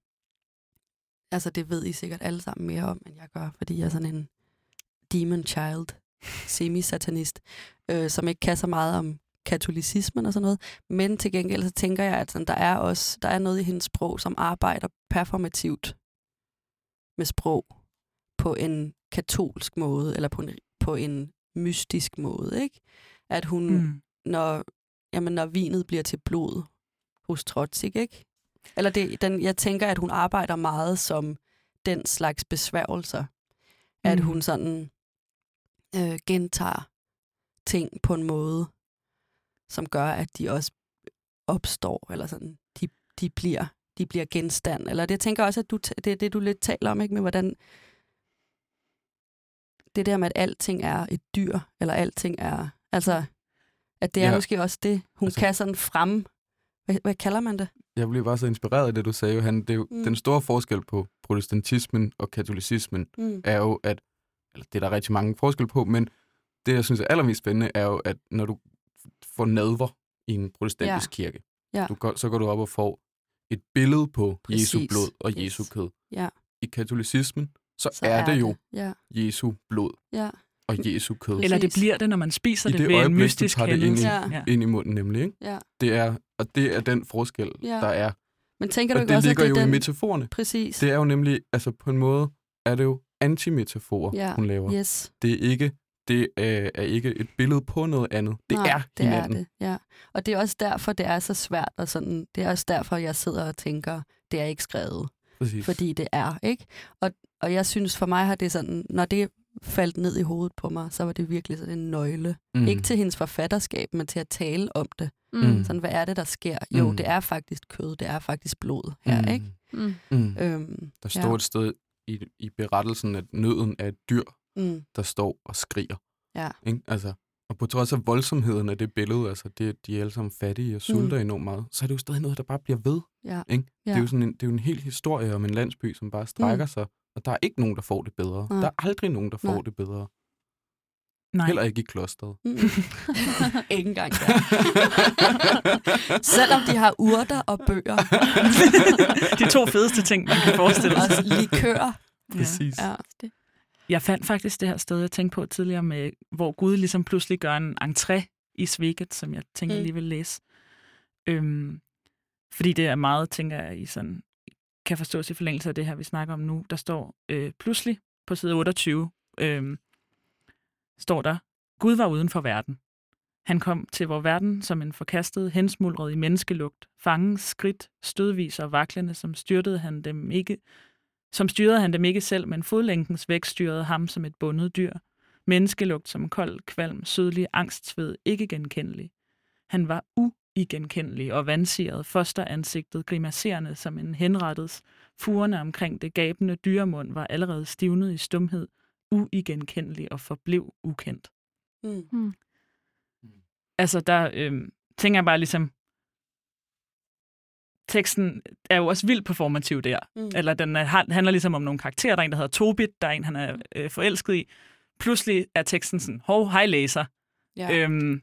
altså det ved I sikkert alle sammen mere om, end jeg gør, fordi jeg er sådan en demon child, semi-satanist, øh, som ikke kan så meget om katolicismen og sådan noget. Men til gengæld så tænker jeg, at sådan, der er også der er noget i hendes sprog, som arbejder performativt med sprog på en katolsk måde, eller på en, på en mystisk måde. Ikke? At hun, mm. Når, jamen, når vinet bliver til blod hos Trotsik, ikke? Eller det, den, jeg tænker, at hun arbejder meget som den slags besværgelser. At Mm. hun sådan øh, gentager ting på en måde, som gør, at de også opstår, eller sådan, de, de, bliver, de bliver genstand. Eller det jeg tænker også, at du, det er det, du lidt taler om, ikke? Med hvordan det der med, at alting er et dyr, eller alting er, altså, at det er Ja. måske også det, hun Altså- kan sådan frem, hvad, hvad kalder man det? Jeg blev bare så inspireret af det, du sagde, Johan. Det er jo, mm. Den store forskel på protestantismen og katolicismen Mm. er jo, at eller det er der rigtig mange forskel på, men det, jeg synes er allermest spændende, er jo, at når du får nadver i en protestantisk ja. kirke, Ja. du går, så går du op og får et billede på Præcis. Jesu blod og Yes. Jesu kød. Ja. I katolicismen, så, Så så er, det jo Ja, Jesu blod ja. og Jesu kød. Eller det bliver det, når man spiser I det, det ved en øjeblik, du mystisk tager det ind i-. Ja. Ind i munden nemlig, ikke? ja. Det er, og det er den forskel, Ja. der er. Men tænker du Og ikke det også, ligger at jo det er i den... metaforerne. Præcis. Det er jo nemlig, altså på en måde, er det jo antimetaforer, Ja. hun laver. Yes. Det er ikke det er, er ikke et billede på noget andet. Det Nej, er det hinanden. er det, ja. Og det er også derfor, det er så svært, og sådan, det er også derfor, jeg sidder og tænker, det er ikke skrevet, Præcis. fordi det er, ikke? Og, og jeg synes, for mig har det sådan, når det faldt ned i hovedet på mig, så var det virkelig sådan en nøgle. Mm. Ikke til hendes forfatterskab, men til at tale om det. Mm. Sådan, hvad er det, der sker? Jo, Mm. det er faktisk kød, det er faktisk blod her, mm. ikke? Mm. Mm. Øhm, Der står ja. et sted i, i berettelsen, at nøden er et dyr, Mm, der står og skriger. Ja. Ikke? Altså, og på trods af voldsomheden af det billede, altså det, de er alle sammen fattige og sulter mm. enormt meget, så er det jo stadig noget, der bare bliver ved. ja. Ikke? Ja. Det, er jo sådan en, det er jo en hel historie om en landsby, som bare strækker mm. sig, og der er ikke nogen, der får det bedre. Nej. Der er aldrig nogen, der får Nej. det bedre. Nej. Heller ikke i klosteret. Mm. ikke engang der. Selvom de har urter og bøger. De to fedeste ting, man kan forestille sig. Også likør. Præcis. Ja. Jeg fandt faktisk det her sted, jeg tænkte på tidligere, med, hvor Gud ligesom pludselig gør en entré i Sveget, som jeg tænker, Mm. lige vil læse. Øhm, fordi det er meget, tænker jeg, i sådan, kan forstås i forlængelse af det her, vi snakker om nu. Der står øh, pludselig på side 28, øh, står der, Gud var uden for verden. Han kom til vor verden som en forkastet, hensmuldret i menneskelugt, fangen, skridt, stødvis og vaklende, som styrtede han dem ikke, som styrede han dem ikke selv, men fodlænkens væk styrede ham som et bundet dyr. Menneskelugt som kold, kvalm, sødlig, angstsved, ikke genkendelig. Han var uigenkendelig og vandsiret, fosteransigtet, grimaserende som en henrettets. Furerne omkring det gabende dyremund var allerede stivnet i stumhed, uigenkendelig og forblev ukendt. Mm. Altså, der øh, tænker jeg bare ligesom, teksten er jo også vildt performativ der. Mm. Eller den er, han- handler ligesom om nogle karakterer. Der er en, der hedder Tobit, der er en, han er øh, forelsket i. Pludselig er teksten sådan, hov, hej læser. Ja. Øhm,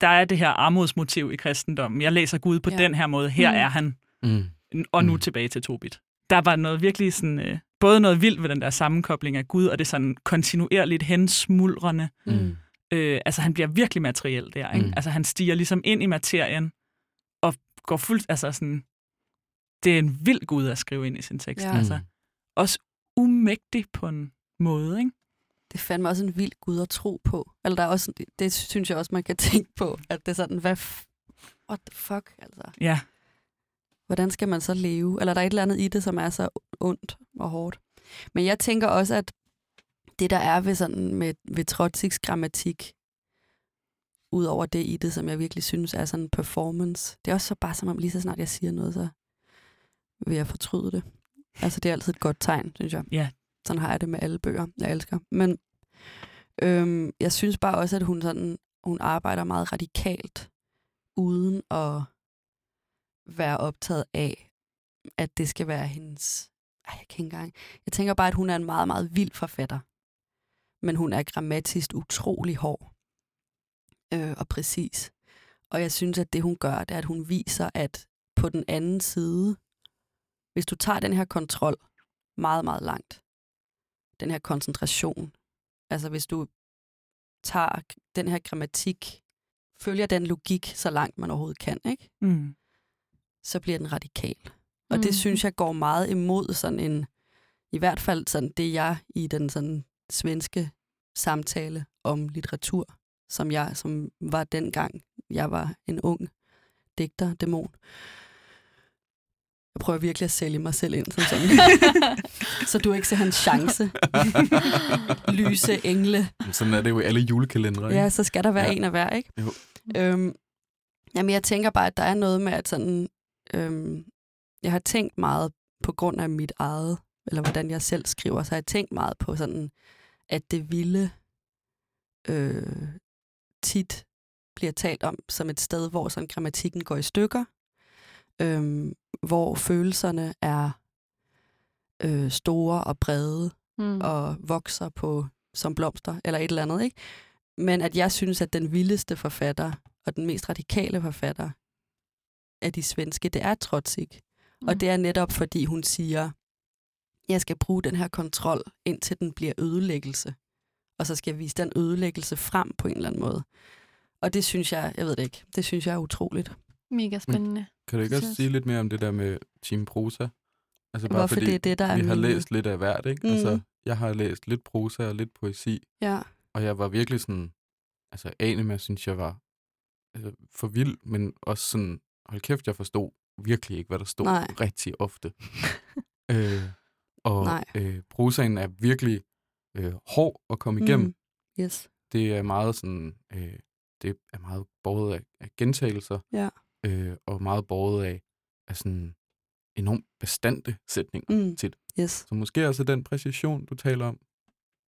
der er det her armodsmotiv i kristendommen. Jeg læser Gud på Ja. den her måde. Her Mm. er han. Mm. Og nu Mm. tilbage til Tobit. Der var noget virkelig sådan, øh, både noget vildt ved den der sammenkobling af Gud, og det sådan kontinuerligt hensmuldrende. Mm. Øh, altså han bliver virkelig materiel der. Ikke? Mm. Altså han stiger ligesom ind i materien, går fuldt, altså sådan, det er en vild Gud at skrive ind i sin tekst. Ja. Altså, også umægtig på en måde, ikke? Det fandt også en vild Gud at tro på. Eller der er også, det synes jeg også, man kan tænke på, at det er sådan, hvad what the fuck, altså. Ja. Hvordan skal man så leve? Eller der er et eller andet i det, som er så ondt og hårdt. Men jeg tænker også, at det, der er ved, sådan med, ved Trotskiks grammatik, ud over det i det, som jeg virkelig synes er sådan en performance, det er også så bare som om lige så snart jeg siger noget, så vil jeg fortryde det. Altså, det er altid et godt tegn, synes jeg. Ja. Sådan har jeg det med alle bøger, jeg elsker. Men øhm, jeg synes bare også, at hun sådan, hun arbejder meget radikalt, uden at være optaget af, at det skal være hendes... Ej, jeg kan ikke engang... Jeg tænker bare, at hun er en meget, meget vild forfatter. Men hun er grammatisk utrolig hård øh, og præcis. Og jeg synes, at det hun gør, det er, at hun viser, at på den anden side, hvis du tager den her kontrol meget, meget langt, den her koncentration, altså hvis du tager den her grammatik, følger den logik så langt man overhovedet kan, ikke? Mm. så bliver den radikal. Og Mm. det synes jeg går meget imod sådan en, i hvert fald sådan det jeg i den sådan svenske samtale om litteratur, som jeg som var dengang jeg var en ung digter, dæmon. Jeg prøver virkelig at sælge mig selv ind som sådan. så du ikke ser hans chance. Lyse engle. Men Sådan er det jo i alle julekalendere, ikke? Ja, så skal der være Ja. en af hver, ikke? Jo. Øhm, jamen, jeg tænker bare, at der er noget med, at sådan... Øhm, jeg har tænkt meget på grund af mit eget, eller hvordan jeg selv skriver, så har jeg tænkt meget på sådan, at det vilde øh, tit bliver talt om som et sted, hvor sådan grammatikken går i stykker, øhm, hvor følelserne er øh, store og brede, Mm. og vokser på som blomster, eller et eller andet, ikke? Men at jeg synes, at den vildeste forfatter, og den mest radikale forfatter af de svenske, det er Trotsig. Mm. Og det er netop, fordi hun siger, jeg skal bruge den her kontrol, indtil den bliver ødelæggelse. Og så skal jeg vise den ødelæggelse frem på en eller anden måde. Og det synes jeg, jeg ved det ikke, det synes jeg er utroligt. Mega spændende. Kan du ikke også sige lidt mere om det der med Team Prosa? Altså Hvorfor det er det, der er vi har min- læst lidt af hvert, ikke? Mm. Altså, jeg har læst lidt prosa og lidt poesi, Ja, og jeg var virkelig sådan, altså Anima synes jeg var altså, for vild, men også sådan, hold kæft, jeg forstod virkelig ikke, hvad der stod Nej. rigtig ofte. øh, og Nej. øh, prosaen er virkelig øh, hård at komme igennem. Mm. Yes. Det er meget sådan, øh, det er meget båret af, af gentagelser, Ja. øh, og meget båret af, af sådan enormt bestandte sætninger Mm. tit. Yes. Så måske også den præcision, du taler om.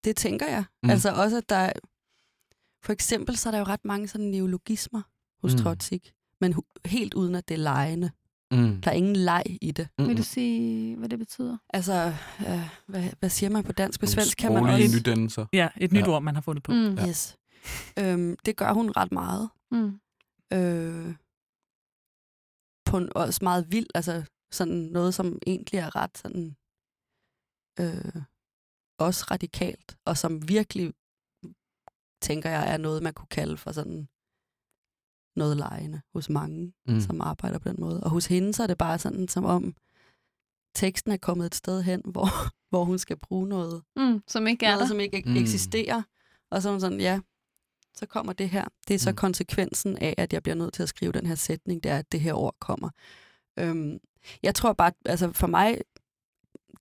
Det tænker jeg. Mm. Mm. Altså også, at der er, for eksempel, så er der jo ret mange sådan neologismer hos Mm. mm. Trotsig, men helt uden at det er lejende. Mm. Der er ingen leg i det. Vil du sige, hvad det betyder? Altså, øh, hvad, hvad siger man på dansk? På svensk kan man også... nydannelser. Ja, et nyt Ja. ord, man har fundet på. Mm. Ja. Yes. Øhm, det gør hun ret meget. Mm. Øh, på en også meget vild, altså sådan noget, som egentlig er ret sådan, øh, også radikalt, og som virkelig, tænker jeg, er noget, man kunne kalde for sådan noget lejende hos mange, Mm. som arbejder på den måde. Og hos hende, så er det bare sådan, som om teksten er kommet et sted hen, hvor, hvor hun skal bruge noget, Mm. Som ikke er noget der. som ikke Mm. mm. eksisterer. Og så er hun sådan, ja, så kommer det her. Det er så mm. konsekvensen af, at jeg bliver nødt til at skrive den her sætning, det er, at det her ord kommer. Øhm, jeg tror bare, altså for mig,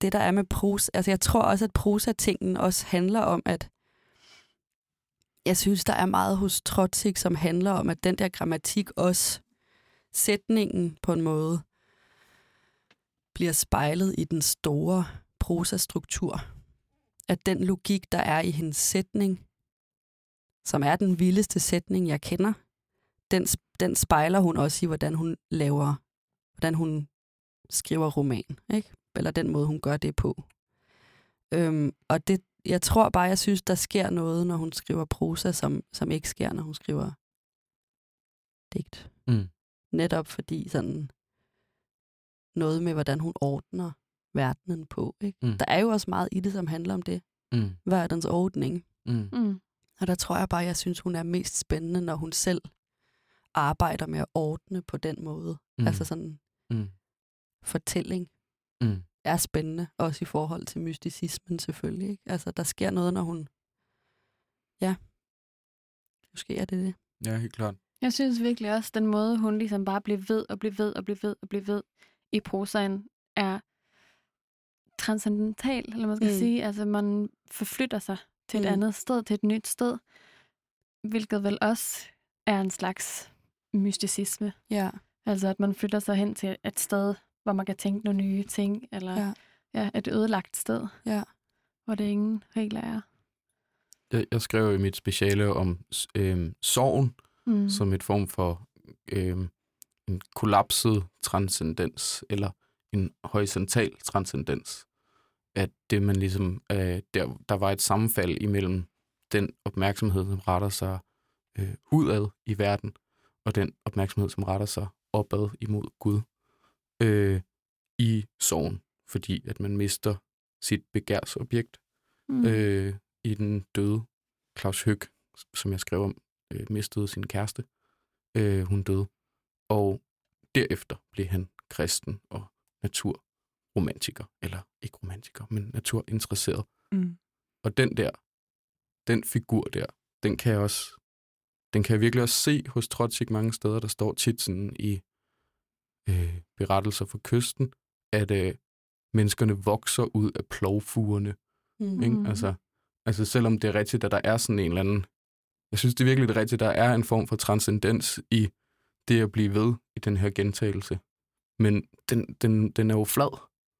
det der er med prosa, altså jeg tror også, at prosa-tingen også handler om, at jeg synes, der er meget hos Trotsig, som handler om, at den der grammatik også, sætningen på en måde, bliver spejlet i den store prosastruktur. At den logik, der er i hendes sætning, som er den vildeste sætning, jeg kender, den, den spejler hun også i, hvordan hun laver, hvordan hun skriver roman, ikke? Eller den måde, hun gør det på. Øhm, og det, jeg tror bare, jeg synes, der sker noget, når hun skriver prosa, som, som ikke sker, når hun skriver digt. Mm. Netop fordi sådan noget med, hvordan hun ordner verdenen på. Ikke? Mm. Der er jo også meget i det, som handler om det. Mm. Verdens ordning. Mm. Mm. Og der tror jeg bare, jeg synes, hun er mest spændende, når hun selv arbejder med at ordne på den måde. Mm. Altså sådan Mm. fortælling Mm. Er spændende, også i forhold til mysticismen selvfølgelig. Ikke? Altså, der sker noget, når hun... Ja, måske er det det. Ja, helt klart. Jeg synes virkelig også, den måde, hun ligesom bare bliver ved og bliver ved og bliver ved og bliver ved i prosaen, er transcendental, eller man skal mm. Mm. sige. Altså, man forflytter sig til et Mm. andet sted, til et nyt sted, hvilket vel også er en slags mysticisme. Ja. Altså, at man flytter sig hen til et sted, hvor man kan tænke nogle nye ting, eller Ja. ja. Ja, et ødelagt sted, Ja. hvor det ingen regler er. Jeg, jeg skrev i mit speciale om øh, sorgen Mm. som et form for øh, en kollapset transcendens, eller en horisontal transcendens. At det man ligesom, øh, der, der var et sammenfald imellem den opmærksomhed, som retter sig øh, udad i verden, og den opmærksomhed, som retter sig opad imod Gud øh, i sorgen, fordi at man mister sit begærsobjekt Mm. øh, i den døde Claus Høg, som jeg skrev om, øh, mistede sin kæreste. Øh, hun døde. Og derefter blev han kristen og naturromantiker. Eller ikke romantiker, men naturinteresseret. Mm. Og den der, den figur der, den kan jeg også, den kan jeg virkelig også se hos Trotsik mange steder. Der står tit sådan i øh, berettelser fra kysten, at øh, menneskerne vokser ud af plovfugerne. Mm. Ikke? Mhm. Altså, altså selvom det er rigtigt, at der er sådan en eller anden... Jeg synes, det er virkelig det rigtigt, at der er en form for transcendens i det at blive ved i den her gentagelse. Men den, den, den er jo flad.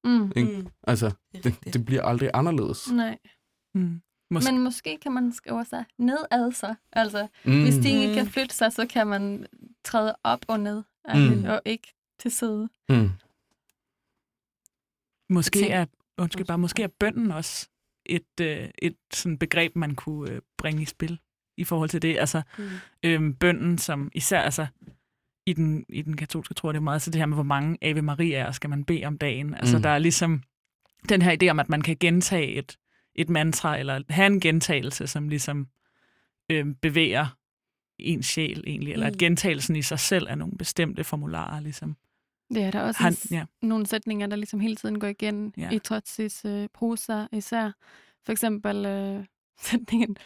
Mm. Ikke? Mm. Altså, Det det, det bliver aldrig anderledes. Nej. Mm. Mås- Men måske kan man skrive sig nedad sig. Altså, Mm. hvis de ikke kan Mm. flytte sig, så kan man træde op og ned, Mm. mm. og ikke til side. Mm. Måske Tænk- er, undskyld, bare, måske er bønden også et, øh, et sådan begreb, man kunne øh, bringe i spil i forhold til det. Altså, Mm. øhm, bønden, som især altså, i den, i den katolske tro, er det er meget så det her med, hvor mange Ave Mariaer skal man bede om dagen. Altså, Mm. der er ligesom den her idé om, at man kan gentage et, et mantra, eller have en gentagelse, som ligesom øhm, bevæger ens sjæl egentlig, eller Mm. at gentagelsen i sig selv er nogle bestemte formularer, ligesom. Det er der også Han, ja. nogle sætninger, der ligesom hele tiden går igen Ja. ja. i Trotsis øh, prosa især. For eksempel øh, sætningen,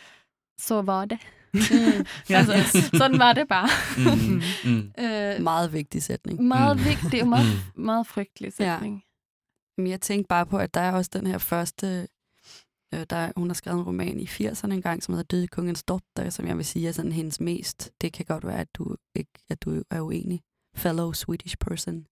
så var det. Mm. Ja. Altså, sådan var det bare. Mm. Mm. Øh, Meget vigtig sætning. meget Mm. vigtig og meget, meget frygtelig Ja. sætning. Men jeg tænkte bare på, at der er også den her første... Øh, der, hun har skrevet en roman i 80'erne engang, som hedder Døde Kongens Dotter, som jeg vil sige er sådan hendes mest... Det kan godt være, at du, ikke, at du er uenig. Fellow Swedish person.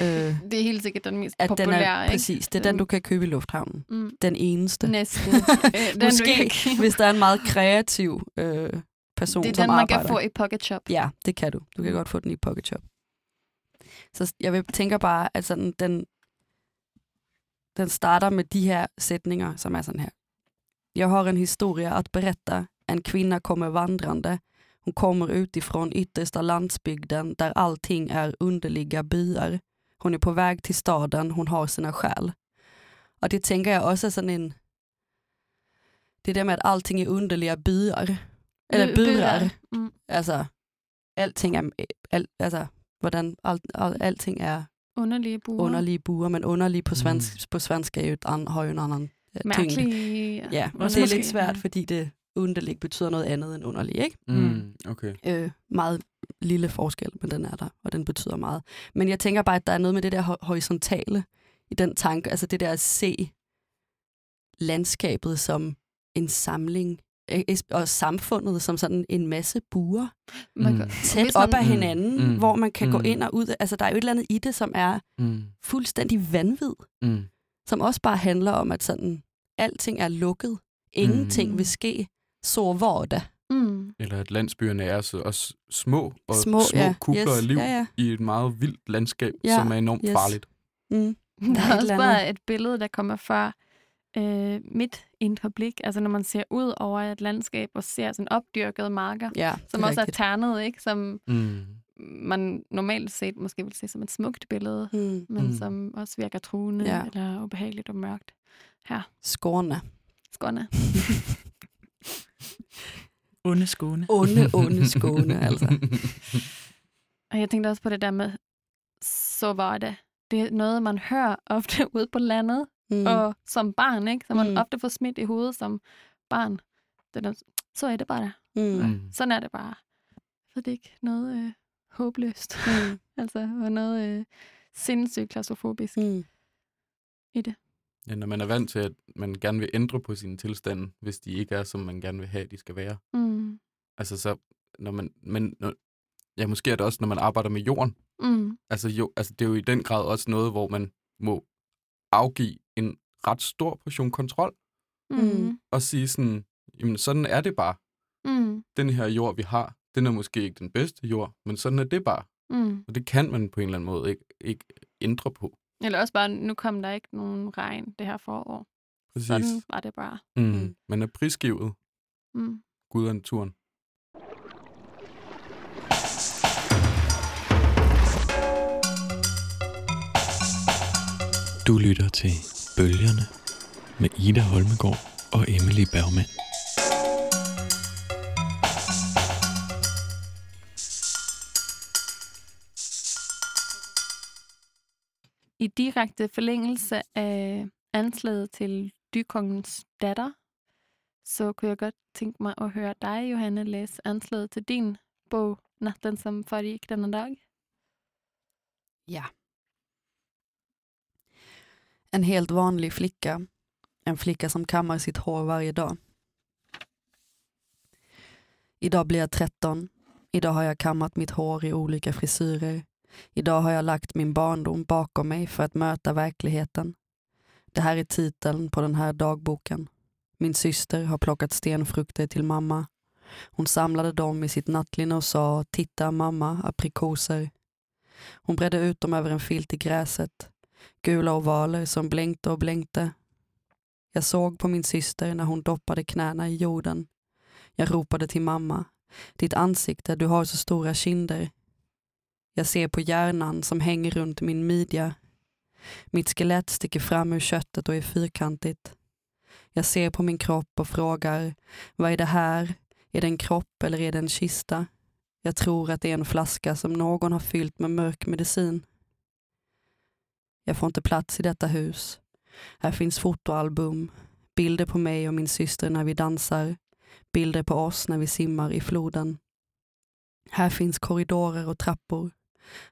Øh, Det er helt sikkert den mest at den populære, er, ikke? præcis, det er den, du kan købe i lufthavnen. Mm. Den eneste. Næsten. Øh, den, Måske, hvis der er en meget kreativ øh, person, det er som den, man arbejder. kan få i Pocket Shop. Ja, det kan du. Du kan Mm. godt få den i Pocket Shop. Så jeg vil, tænker bare, at sådan, den, den starter med de her sætninger, som er sådan her. Jag har en historia att berätta. En kvinna kommer vandrande. Hon kommer utifrån yttersta landsbygden där allting är underliga byar. Hon är på väg till staden, hon har sina skäl. Och det tänker jag också är sådan en... Det der med, at alting er underliga byar. Eller byar. Mm. Altså, alting er, al, altså, hvordan alt, al, alting er Underlige buer. underlige buer, men underlige på svensk, mm. på svensk er jo et an, har jo en anden øh, tyngde. Ja, og det er lidt svært, fordi det underligt betyder noget andet end underlig, ikke? Mm. Okay. Øh, meget lille forskel, men den er der, og den betyder meget. Men jeg tænker bare, at der er noget med det der ho- horisontale i den tanke, altså det der at se landskabet som en samling, øh, og samfundet som sådan en masse buer, Man Mm. tæt op af hinanden, Mm. hvor man kan mm. gå ind og ud. Altså, der er jo et eller andet i det, som er Mm. fuldstændig vanvid, Mm. som også bare handler om, at sådan, alting er lukket. Ingenting Mm. vil ske. Så var det. Eller at landsbyerne er så også små, og Små, små, ja. kubler Yes. af liv Ja, ja. i et meget vildt landskab, Ja. som er enormt Yes. farligt. Mm. Der er er et også bare et billede, der kommer fra øh, mit indre blik. Altså når man ser ud over et landskab og ser sådan opdyrkede marker, Ja, som er også rigtigt. er ternet, ikke? Som Mm. man normalt set måske vil se som et smukt billede, Mm. men Mm. som også virker truende Ja. eller ubehageligt og mørkt. Her, Skåne. Skåne. Onde Skåne. Onde, onde Skåne, altså. Og jeg tænkte også på det der med, så var det. Det er noget, man hører ofte ude på landet, Mm. og som barn, ikke? Så man Mm. mm. ofte får smidt i hovedet som barn. Det der, så er det bare. Mm. Mm. Sådan er det bare. Så det er ikke noget øh, håbløst. Mm. altså, og noget øh, sindssygt klaustrofobisk Mm. i det. Ja, når man er vant til, at man gerne vil ændre på sine tilstande, hvis de ikke er, som man gerne vil have, de skal være. Mm. Altså så, når man, men når, ja, måske er det også, når man arbejder med jorden. Mm. Altså, jo, altså det er jo i den grad også noget, hvor man må afgive en ret stor portion kontrol Mm. og sige sådan, jamen sådan er det bare. Mm. Den her jord, vi har, den er måske ikke den bedste jord, men sådan er det bare. Mm. Og det kan man på en eller anden måde ikke, ikke ændre på. Eller også bare, nu kom der ikke nogen regn det her forår. Præcis. Sådan var det bare. Mm. Mm. Man er prisgivet Mm. Gud og naturen. Du lytter til Bølgerne med Ida Holmegård og Emily Bergman. I direkte forlængelse af anslaget til dykongens datter, så kunne jeg godt tænke mig at høre dig, Johanne, læse anslaget til din bog, Natten som foregik denne dag. Ja. En helt vanlig flicka. En flicka som kammar sitt hår varje dag. Idag blir jag 13. Idag har jag kammat mitt hår i olika frisyrer. Idag har jag lagt min barndom bakom mig för att möta verkligheten. Det här är titeln på den här dagboken. Min syster har plockat stenfrukter till mamma. Hon samlade dem i sitt nattlinne och sa “Titta mamma, aprikoser”. Hon bredde ut dem över en filt i gräset. Gula ovaler som blänkte och blänkte. Jag såg på min syster när hon doppade knäna i jorden. Jag ropade till mamma. Ditt ansikte, du har så stora kinder. Jag ser på hjärnan som hänger runt min midja. Mitt skelett sticker fram ur köttet och är fyrkantigt. Jag ser på min kropp och frågar, vad är det här? Är det en kropp eller är det en kista? Jag tror att det är en flaska som någon har fyllt med mörk medicin. Jag får inte plats i detta hus. Här finns fotoalbum, bilder på mig och min syster när vi dansar, bilder på oss när vi simmar i floden. Här finns korridorer och trappor.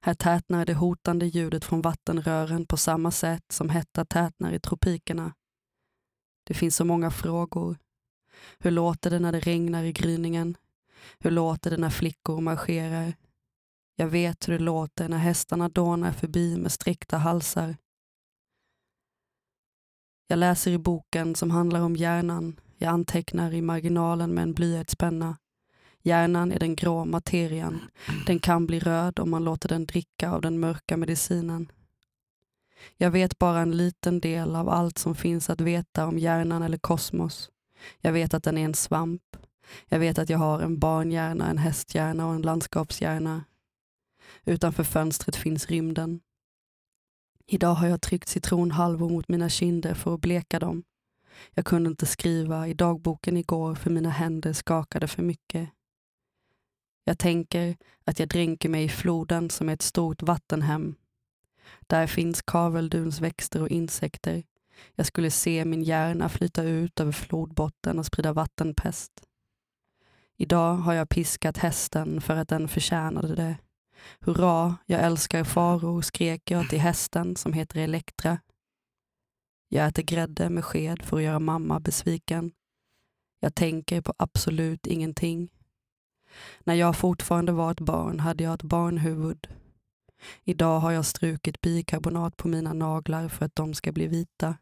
Här tätnar det hotande ljudet från vattenrören på samma sätt som hetta tätnar i tropikerna. Det finns så många frågor. Hur låter det när det regnar i gryningen? Hur låter det när flickor marscherar? Jag vet hur det låter när hästarna dånar förbi med sträckta halsar. Jag läser i boken som handlar om hjärnan. Jag antecknar i marginalen med en blyertspenna. Hjärnan är den grå materian. Den kan bli röd om man låter den dricka av den mörka medicinen. Jag vet bara en liten del av allt som finns att veta om hjärnan eller kosmos. Jag vet att den är en svamp. Jag vet att jag har en barnhjärna, en hästhjärna och en landskapshjärna. Utanför fönstret finns rymden. Idag har jag tryckt citronhalvor mot mina kinder för att bleka dem. Jag kunde inte skriva i dagboken igår för mina händer skakade för mycket. Jag tänker att jag dränker mig i floden som är ett stort vattenhem. Där finns kaveldunsväxter och insekter. Jag skulle se min hjärna flyta ut över flodbotten och sprida vattenpest. Idag har jag piskat hästen för att den förtjänade det. Hurra, jag älskar faror, skrek jag till hästen som heter Elektra. Jag äter grädde med sked för att göra mamma besviken. Jag tänker på absolut ingenting. När jag fortfarande var ett barn hade jag ett barnhuvud. Idag har jag strukit bikarbonat på mina naglar för att de ska bli vita.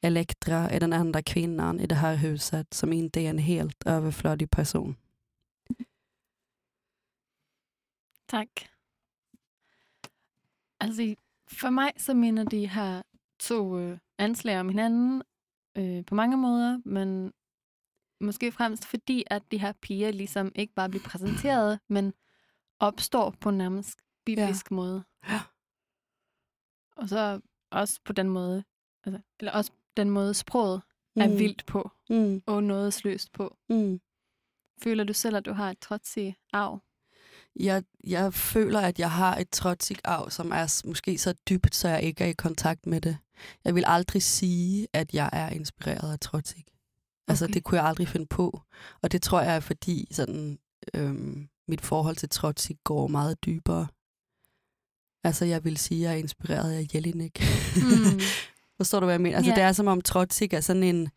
Elektra är den enda kvinnan i det här huset som inte är en helt överflödig person. Tak. Altså, for mig så minder de her to øh, eh, anslag om hinanden øh, eh, på mange måder, men måske fremmest fordi, at de her piger ligesom ikke bare bliver præsenteret, men opstår på en nærmest biblisк ja. måde. Ja. Og så også på den måde, altså, eller også den måde sproget er Mm. vildt på, Mm, og nådesløst på. mm. Føler du selv, at du har et trodsigt arv? Jeg, jeg føler, at jeg har et trotsigt arv, som er måske så dybt, så jeg ikke er i kontakt med det. Jeg vil aldrig sige, at jeg er inspireret af trotsig. Altså, Okay. det kunne jeg aldrig finde på. Og det tror jeg er, fordi sådan, øhm, mit forhold til trotsig går meget dybere. Altså, jeg vil sige, at jeg er inspireret af Jelinek. Mm. Forstår du, hvad jeg mener? Altså, Ja. det er som om Trotsig er sådan en...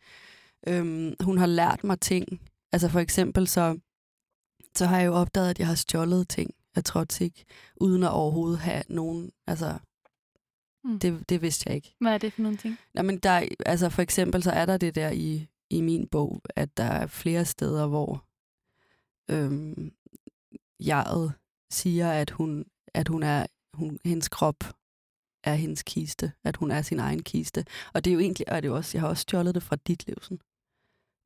Øhm, hun har lært mig ting. Altså for eksempel så, så har jeg jo opdaget, at jeg har stjålet ting. af Trotsik, uden at overhovedet have nogen, altså, Mm. det, det vidste jeg ikke. Hvad er det for nogle ting? Nå, men der, er- altså for eksempel, så er der det der i, i min bog, at der er flere steder, hvor øhm, jeget siger, at hun, at hun er, hun, hendes krop er hendes kiste, at hun er sin egen kiste. Og det er jo egentlig, og det er jo også, jeg har også stjålet det fra dit livsen,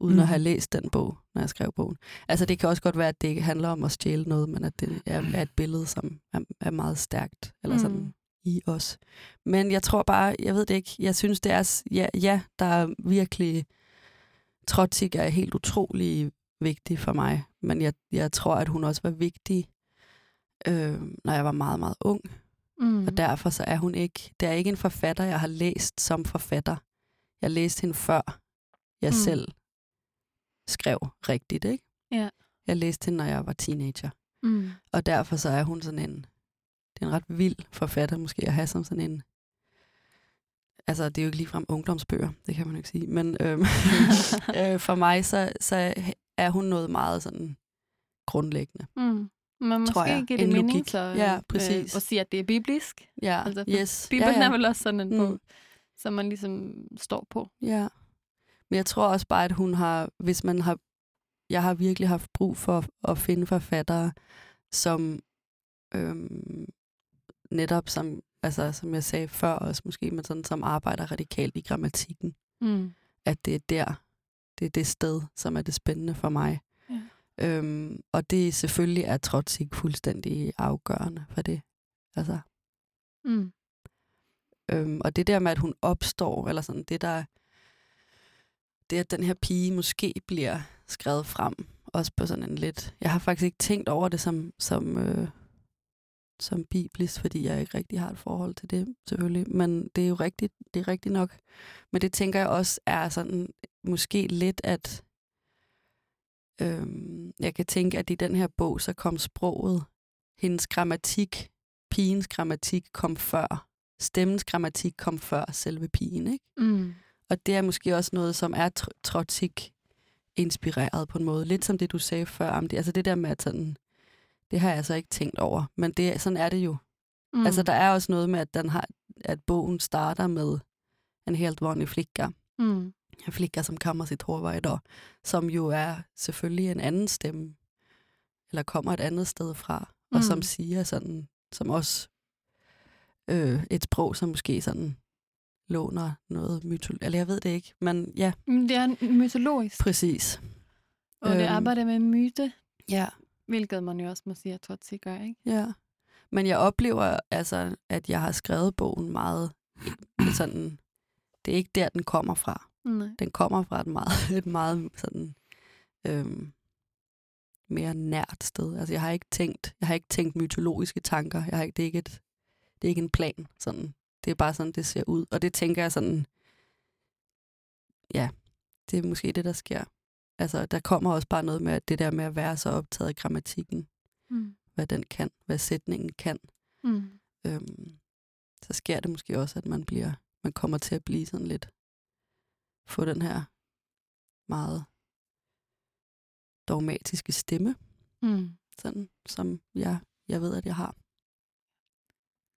uden mm. Mhm. at have læst den bog, når jeg skrev bogen. Altså det kan også godt være, at det ikke handler om at stjæle noget, men at det er, er et billede, som er, er meget stærkt, eller Mm. sådan i os. Men jeg tror bare, jeg ved det ikke, jeg synes det er, ja, ja der er virkelig, Trotsik er helt utrolig vigtig for mig, men jeg, jeg tror, at hun også var vigtig, øh, når jeg var meget, meget ung. Mm. Og derfor så er hun ikke, det er ikke en forfatter, jeg har læst som forfatter. Jeg læste hende før jeg Mm. selv skrev rigtigt, ikke? Ja. Jeg læste hende, når jeg var teenager. Mm. Og derfor så er hun sådan en, det er en ret vild forfatter måske at have som sådan en, altså det er jo ikke ligefrem ungdomsbøger, det kan man jo ikke sige, men øhm, øh, for mig så, så er hun noget meget sådan grundlæggende. Mm. Men Tror måske jeg. giver det En mening logik. så, Ja, præcis. Øh, at sige, at det er biblisk. Ja, Altså, yes. Bibelen ja, ja. er vel også sådan en Mm. bog, som man ligesom står på. Ja. Men jeg tror også bare, at hun har, hvis man har, jeg har virkelig haft brug for at finde forfattere, som øhm, netop som, altså, som jeg sagde før også måske, men sådan, som arbejder radikalt i grammatikken. Mm. At det er der, det er det sted, som er det spændende for mig. Ja. Øhm, og det selvfølgelig er Trotsik fuldstændig afgørende for det. Altså, Mm. Øhm, og det der med, at hun opstår, eller sådan, det der, det at den her pige måske bliver skrevet frem, også på sådan en lidt, jeg har faktisk ikke tænkt over det som, som, øh, som biblisk, fordi jeg ikke rigtig har et forhold til det, selvfølgelig, men det er jo rigtigt, det er rigtigt nok. Men det tænker jeg også er sådan, måske lidt, at øhm, jeg kan tænke, at i den her bog, så kom sproget, hendes grammatik, pigens grammatik kom før stemmens grammatik kom før selve pigen, ikke? Mm. Og det er måske også noget, som er tr- trotsik inspireret på en måde. Lidt som det, du sagde før, om det, altså det der med, at sådan, det har jeg altså ikke tænkt over, men det, sådan er det jo. Mm. Mm. Altså der er også noget med, at, den har, at bogen starter med en helt vanlig flicka. Mm. En flicka, som kommer sit hår varje dag, som jo er selvfølgelig en anden stemme, eller kommer et andet sted fra, og Mm. som siger sådan, som også øh, et sprog, som måske sådan låner noget mytologi, eller jeg ved det ikke, men ja, Men Det er mytologisk, præcis. og det Øhm. arbejder med myte, Ja, hvilket man jo også må sige, at Trotsi gør, ikke? ja. Men jeg oplever altså, at jeg har skrevet bogen meget sådan, det er ikke der, den kommer fra. Nej. Den kommer fra et meget, et meget sådan, øhm, mere nært sted. Altså, jeg har ikke tænkt, jeg har ikke tænkt mytologiske tanker. Jeg har ikke, det, er ikke et, det er ikke en plan. Sådan. Det er bare sådan, det ser ud. Og det tænker jeg sådan, ja, det er måske det, der sker. Altså, der kommer også bare noget med at det der med at være så optaget af grammatikken, Mm. hvad den kan, hvad sætningen kan. Mm. Øhm, så sker det måske også, at man bliver, man kommer til at blive sådan lidt, få den her meget dogmatiske stemme, Mm. sådan som jeg, jeg ved, at jeg har.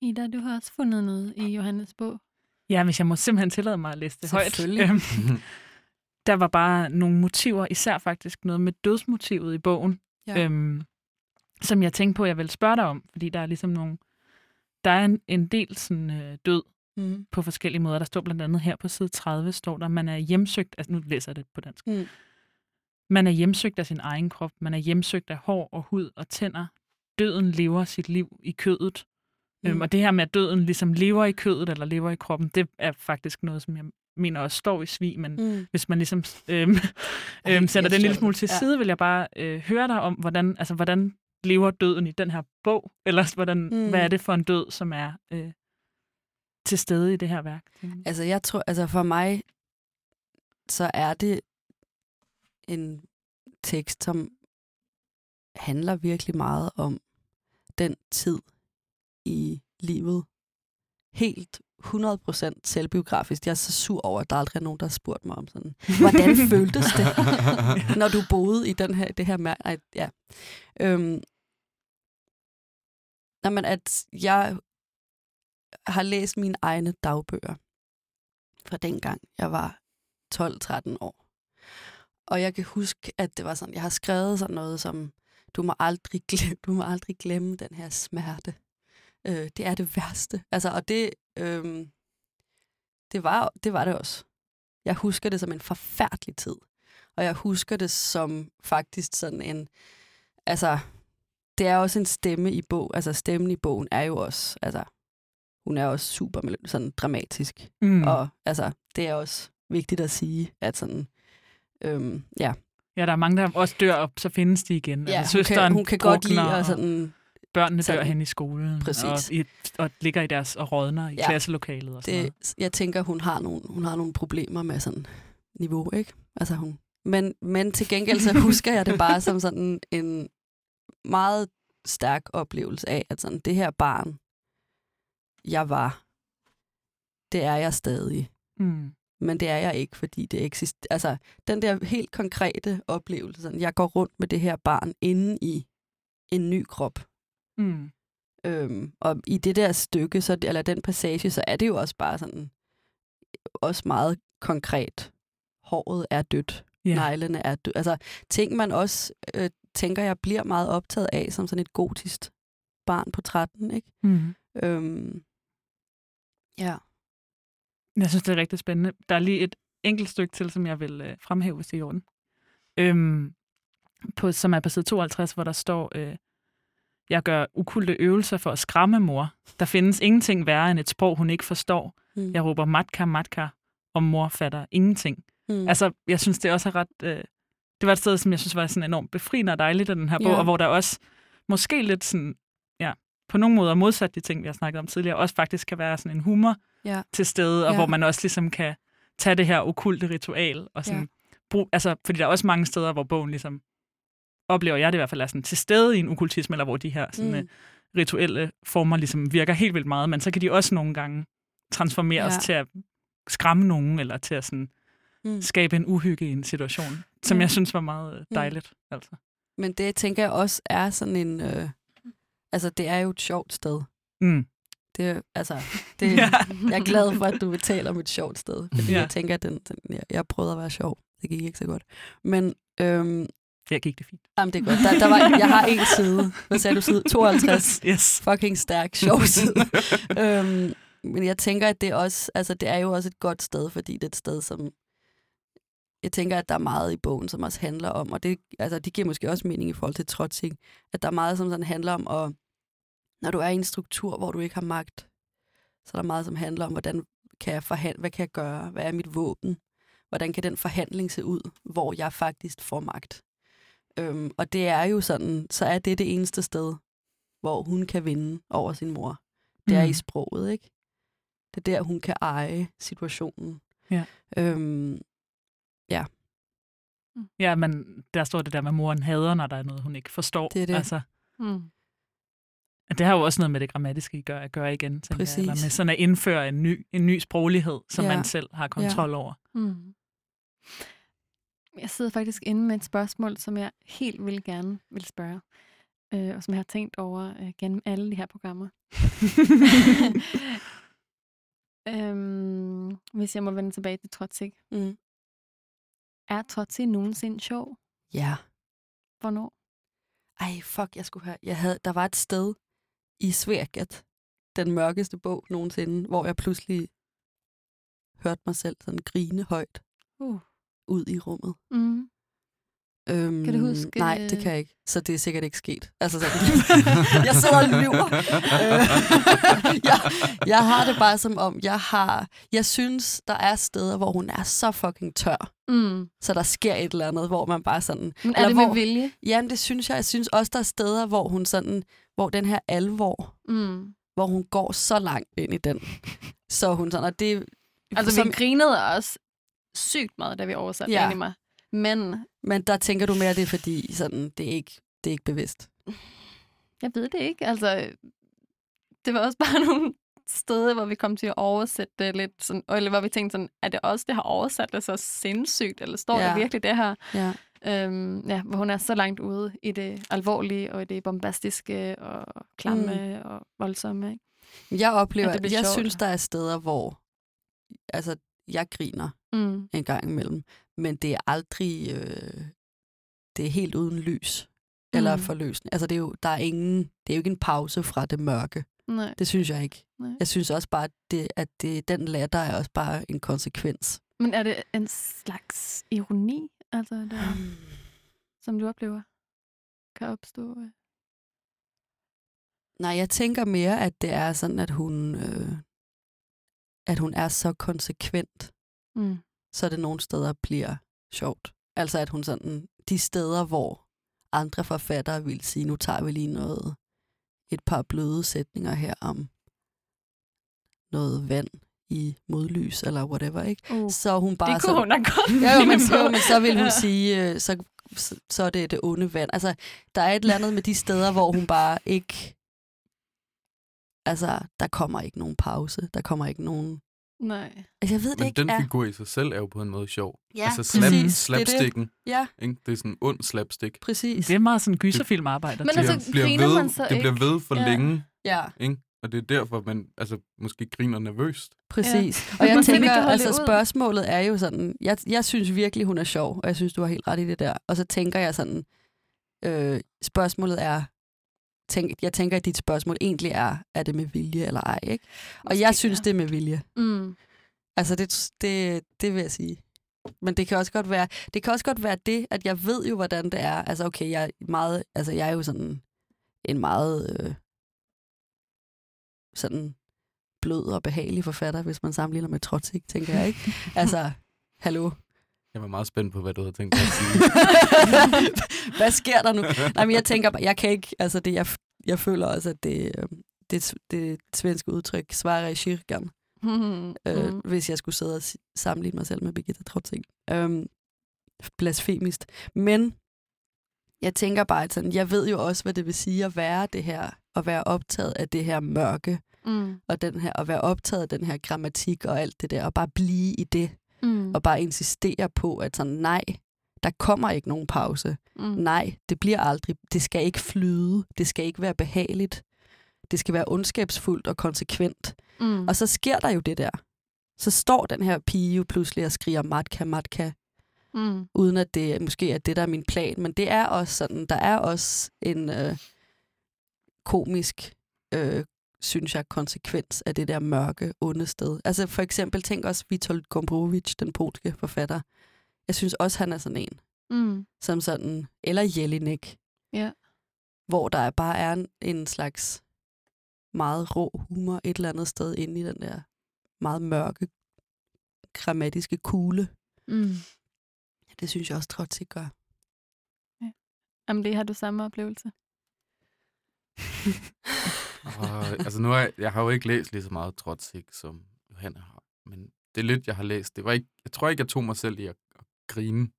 Ida, du har også fundet noget i Johannes bog. Ja, hvis jeg må simpelthen tillade mig at læse det højt. Selvfølgelig. Øhm, der var bare nogle motiver, især faktisk noget med dødsmotivet i bogen, Ja. øhm, som jeg tænkte på, jeg vil spørge dig om, fordi der er ligesom nogle, der er en, en del sådan, øh, død Mm. på forskellige måder. Der står blandt andet her på side 30, står der, man er hjemsøgt, altså nu læser jeg det på dansk, Mm. man er hjemsøgt af sin egen krop, man er hjemsøgt af hår og hud og tænder. Døden lever sit liv i kødet. Mm. Øhm, og det her med, at døden ligesom lever i kødet eller lever i kroppen, det er faktisk noget, som jeg mener også står i svig, men Mm. hvis man ligesom øhm, øhm, sætter den en lille smule til Ja. side, vil jeg bare øh, høre dig om, hvordan, altså, hvordan lever døden i den her bog? Eller hvordan, mm. Hvad er det for en død, som er øh, til stede i det her værk? Altså, jeg tror, altså for mig, så er det en tekst, som handler virkelig meget om den tid i livet. Helt 100% selvbiografisk. Jeg er så sur over, at der aldrig er nogen, der har spurgt mig om sådan, hvordan føltes det, når du boede i den her, det her mær- Ej, ja. øhm, Jamen, at jeg har læst mine egne dagbøger fra dengang jeg var 12-13 år. Og jeg kan huske, at det var sådan, jeg har skrevet sådan noget som, du må aldrig glemme, du må aldrig glemme den her smerte. Øh, det er det værste. Altså, og det, øh, det, var, det var det også. Jeg husker det som en forfærdelig tid. Og jeg husker det som faktisk sådan en, altså, det er også en stemme i bog, altså stemmen i bogen er jo også, altså, hun er også super sådan dramatisk. Mm. Og altså, det er også vigtigt at sige, at sådan, øhm, ja, Ja, der er mange, der også dør, og så findes de igen. ja altså, hun, søsteren kan, hun kan godt lide drukner, at og sådan, Børnene dør sådan- hen i skolen, Præcis. og, i, og ligger i deres og rådner i Ja. klasselokalet og sådan noget. det, jeg tænker, hun har nogle, hun har nogle problemer med sådan niveau, ikke? Altså hun, men, men til gengæld så husker jeg det bare som sådan en meget stærk oplevelse af, at sådan, det her barn, jeg var, det er jeg stadig. Mm. men det er jeg ikke, fordi det eksisterer. Altså, den der helt konkrete oplevelse, sådan, jeg går rundt med det her barn inde i en ny krop. Mm. Øhm, og i det der stykke, så, eller den passage, så er det jo også bare sådan, også meget konkret. Håret er dødt, yeah. neglene er dødt. Altså, ting man også, øh, tænker jeg, bliver meget optaget af, som sådan et gotisk barn på 13, ikke? Mm. Øhm, ja. Jeg synes, det er rigtig spændende. Der er lige et enkelt stykke til, som jeg vil øh, fremhæve, hvis det er i orden. Øhm, på, som er på side 52, hvor der står, øh, jeg gør ukulte øvelser for at skræmme mor. Der findes ingenting værre end et sprog, hun ikke forstår. Mm. Jeg råber matka, matka, og mor fatter ingenting. Mm. Altså, jeg synes, det også er ret... Øh, det var et sted, som jeg synes var sådan enormt befriende og dejligt af den her bog, Ja. og hvor der også måske lidt sådan, ja, på nogle måder modsat de ting, vi har snakket om tidligere, også faktisk kan være sådan en humor Ja. til stede, og Ja. hvor man også ligesom kan tage det her okulte ritual, og sådan Ja. brug, altså, fordi der er også mange steder, hvor bogen ligesom, oplever jeg det i hvert fald, er sådan til stede i en okkultisme, eller hvor de her sådan, Mm. mm. rituelle former ligesom virker helt vildt meget, men så kan de også nogle gange transformeres Ja. til at skræmme nogen, eller til at sådan, Mm. skabe en uhygge i en situation, som Ja. jeg synes var meget øh, dejligt. Altså. Men det tænker jeg også er sådan en... Øh, altså, det er jo et sjovt sted. Mm. Det, altså, det, Ja. jeg er glad for, at du vil tale om et sjovt sted. Fordi Ja. jeg tænker, at den, den, jeg, jeg prøvede at være sjov. Det gik ikke så godt. Men øhm, Jeg gik det fint. jamen, det er godt. Der, der var, jeg har en side. Hvad sagde du? Side 52. yes. Fucking stærk, sjov side. øhm, men jeg tænker, at det også, altså, det er jo også et godt sted, fordi det er et sted, som... Jeg tænker, at der er meget i bogen, som også handler om, og det, altså, det giver måske også mening i forhold til trotsing, at der er meget, som sådan handler om, at når du er i en struktur, hvor du ikke har magt, så er der meget, som handler om, hvordan kan jeg forhandle, hvad kan jeg gøre, hvad er mit våben, hvordan kan den forhandling se ud, hvor jeg faktisk får magt. Øhm, og det er jo sådan, så er det det eneste sted, hvor hun kan vinde over sin mor. Det er Mm. i sproget, ikke? Det er der, hun kan eje situationen. Ja. Øhm, Ja, men der står det der med, at moren hader, når der er noget, hun ikke forstår. Det er det. Altså, Mm. det har jo også noget med det grammatiske at gøre, at gøre igen, tænker jeg, Præcis. eller med sådan at indføre en ny, en ny sproglighed, som Ja. man selv har kontrol over. Mm. Jeg sidder faktisk inde med et spørgsmål, som jeg helt vil gerne vil spørge, øh, og som jeg har tænkt over øh, gennem alle de her programmer. øhm, hvis jeg må vende tilbage til Trotsig. mm. Er Trotsig nogensinde sjov? Ja. Hvornår? Ej, fuck, jeg skulle have... Jeg havde, der var et sted i Svergat, den mørkeste bog nogensinde, hvor jeg pludselig hørte mig selv sådan grine højt Uh. Ud i rummet. Mm. Øhm, Kan du huske- Nej, det kan jeg ikke. Så det er sikkert ikke sket. Altså sådan, jeg sidder og lyver. Øh, jeg, jeg har det bare som om, jeg har... Jeg synes, der er steder, hvor hun er så fucking tør. Mm. Så der sker et eller andet, hvor man bare sådan... Men er Eller det med hvor- vilje? Jamen, det synes jeg. Jeg synes også, der er steder, hvor hun sådan... Hvor den her alvor, Mm. hvor hun går så langt ind i den. Så hun sådan... Og det, Altså, som, vi grinede også sygt meget, da vi oversatte Ja. mig. Men Men der tænker du mere, det er fordi, sådan, det, er ikke, det er ikke bevidst. jeg ved det ikke. Altså, det var også bare nogle steder, hvor vi kom til at oversætte det lidt, sådan, eller hvor vi tænkte sådan, er det også det har oversat det så sindssygt, eller står ja. Der virkelig det her? Ja. Øhm, ja, hvor hun er så langt ude i det alvorlige og i det bombastiske og klamme mm. og voldsomme. Ikke? Jeg oplever, At det jeg sjovt. synes, der er steder, hvor altså, jeg griner Mm. en gang imellem, men det er aldrig, øh, det er helt uden lys eller Mm. forløsning. Altså, det er jo, der er ingen, det er jo ikke en pause fra det mørke. Nej. Det synes jeg ikke. Nej. Jeg synes også bare, at, det, at det, den latter er også bare en konsekvens. Men er det en slags ironi, altså, der, som du oplever, kan opstå? øh? Nej, jeg tænker mere, at det er sådan, at hun, øh, at hun er så konsekvent, Mm. så det nogle steder bliver sjovt. Altså at hun sådan, de steder, hvor andre forfattere vil sige, nu tager vi lige noget, et par bløde sætninger her om noget vand i modlys, eller whatever, ikke? Uh. Så hun bare Det kunne så, hun da godt Ja, jo, men, jo, men så vil hun Ja. sige, øh, så, så, så er det det onde vand. Altså, der er et eller andet med de steder, hvor hun bare ikke... Altså, der kommer ikke nogen pause. Der kommer ikke nogen... Nej. Altså, jeg ved det Men ikke. den er... figur i sig selv er jo på en måde sjov. Ja, altså slap, præcis. Det er det. slapsticken, Ja, ikke? Det er sådan en ond slapstick. præcis. Det er meget sådan gyserfilm arbejder. Men altså, Det bliver, griner ved, man så det bliver ved for Ja. længe, Ja, ikke? Og det er derfor, man altså, måske griner nervøst. præcis. Ja. Og jeg tænker, altså spørgsmålet er jo sådan... Jeg, jeg synes virkelig, hun er sjov, og jeg synes, du har helt ret i det der. Og så tænker jeg sådan... Øh, spørgsmålet er... Tænk, jeg tænker, at dit spørgsmål egentlig er, er det med vilje eller ej, ikke? Og Måske, jeg synes, ja. det er med vilje. Mm. Altså, det, det, det vil jeg sige. Men det kan også godt være, det kan også godt være det, at jeg ved jo, hvordan det er. Altså, okay, jeg er meget, altså, jeg er jo sådan en meget øh, sådan blød og behagelig forfatter, hvis man sammenligner med Trotsik, tænker jeg, ikke? altså, hallo. Jeg var meget spændt på, hvad du havde tænkt dig at sige. Hvad sker der nu? Nej, men jeg tænker bare, jeg kan ikke, altså det, jeg, jeg føler også, at det, øh, det, det svenske udtryk, svare i kyrkan, Mm. øh, Mm. hvis jeg skulle sidde og sammenligne mig selv med Birgitta Trotzing. Øhm, blasfemisk. Men jeg tænker bare, at sådan, jeg ved jo også, hvad det vil sige at være det her, at være optaget af det her mørke, Mm. og den her, at være optaget af den her grammatik og alt det der, og bare blive i det, Mm. og bare insistere på, at sådan, nej, der kommer ikke nogen pause. Mm. Nej, det bliver aldrig, det skal ikke flyde, det skal ikke være behageligt, det skal være ondskabsfuldt og konsekvent. Mm. Og så sker der jo det der. Så står den her pige jo pludselig og skriger matka, matka, Mm. uden at det måske er det, der er min plan. Men det er også sådan, der er også en øh, komisk, øh, synes jeg, konsekvens af det der mørke, onde sted. Altså for eksempel, tænk også Witold Gombrowicz, den polske forfatter. Jeg synes også, han er sådan en, Mm. som sådan, eller Jelinek, Ja. hvor der er bare er en, en slags meget rå humor et eller andet sted inde i den der meget mørke, grammatiske kugle. Mm. Det synes jeg også, Trotsig gør. Jamen, det har du samme oplevelse. Og, altså nu har jeg, jeg har jo ikke læst lige så meget Trotsig, som Johanna har. Men det lidt, jeg har læst. Det var ikke, jeg tror ikke, jeg tog mig selv i at, at grine.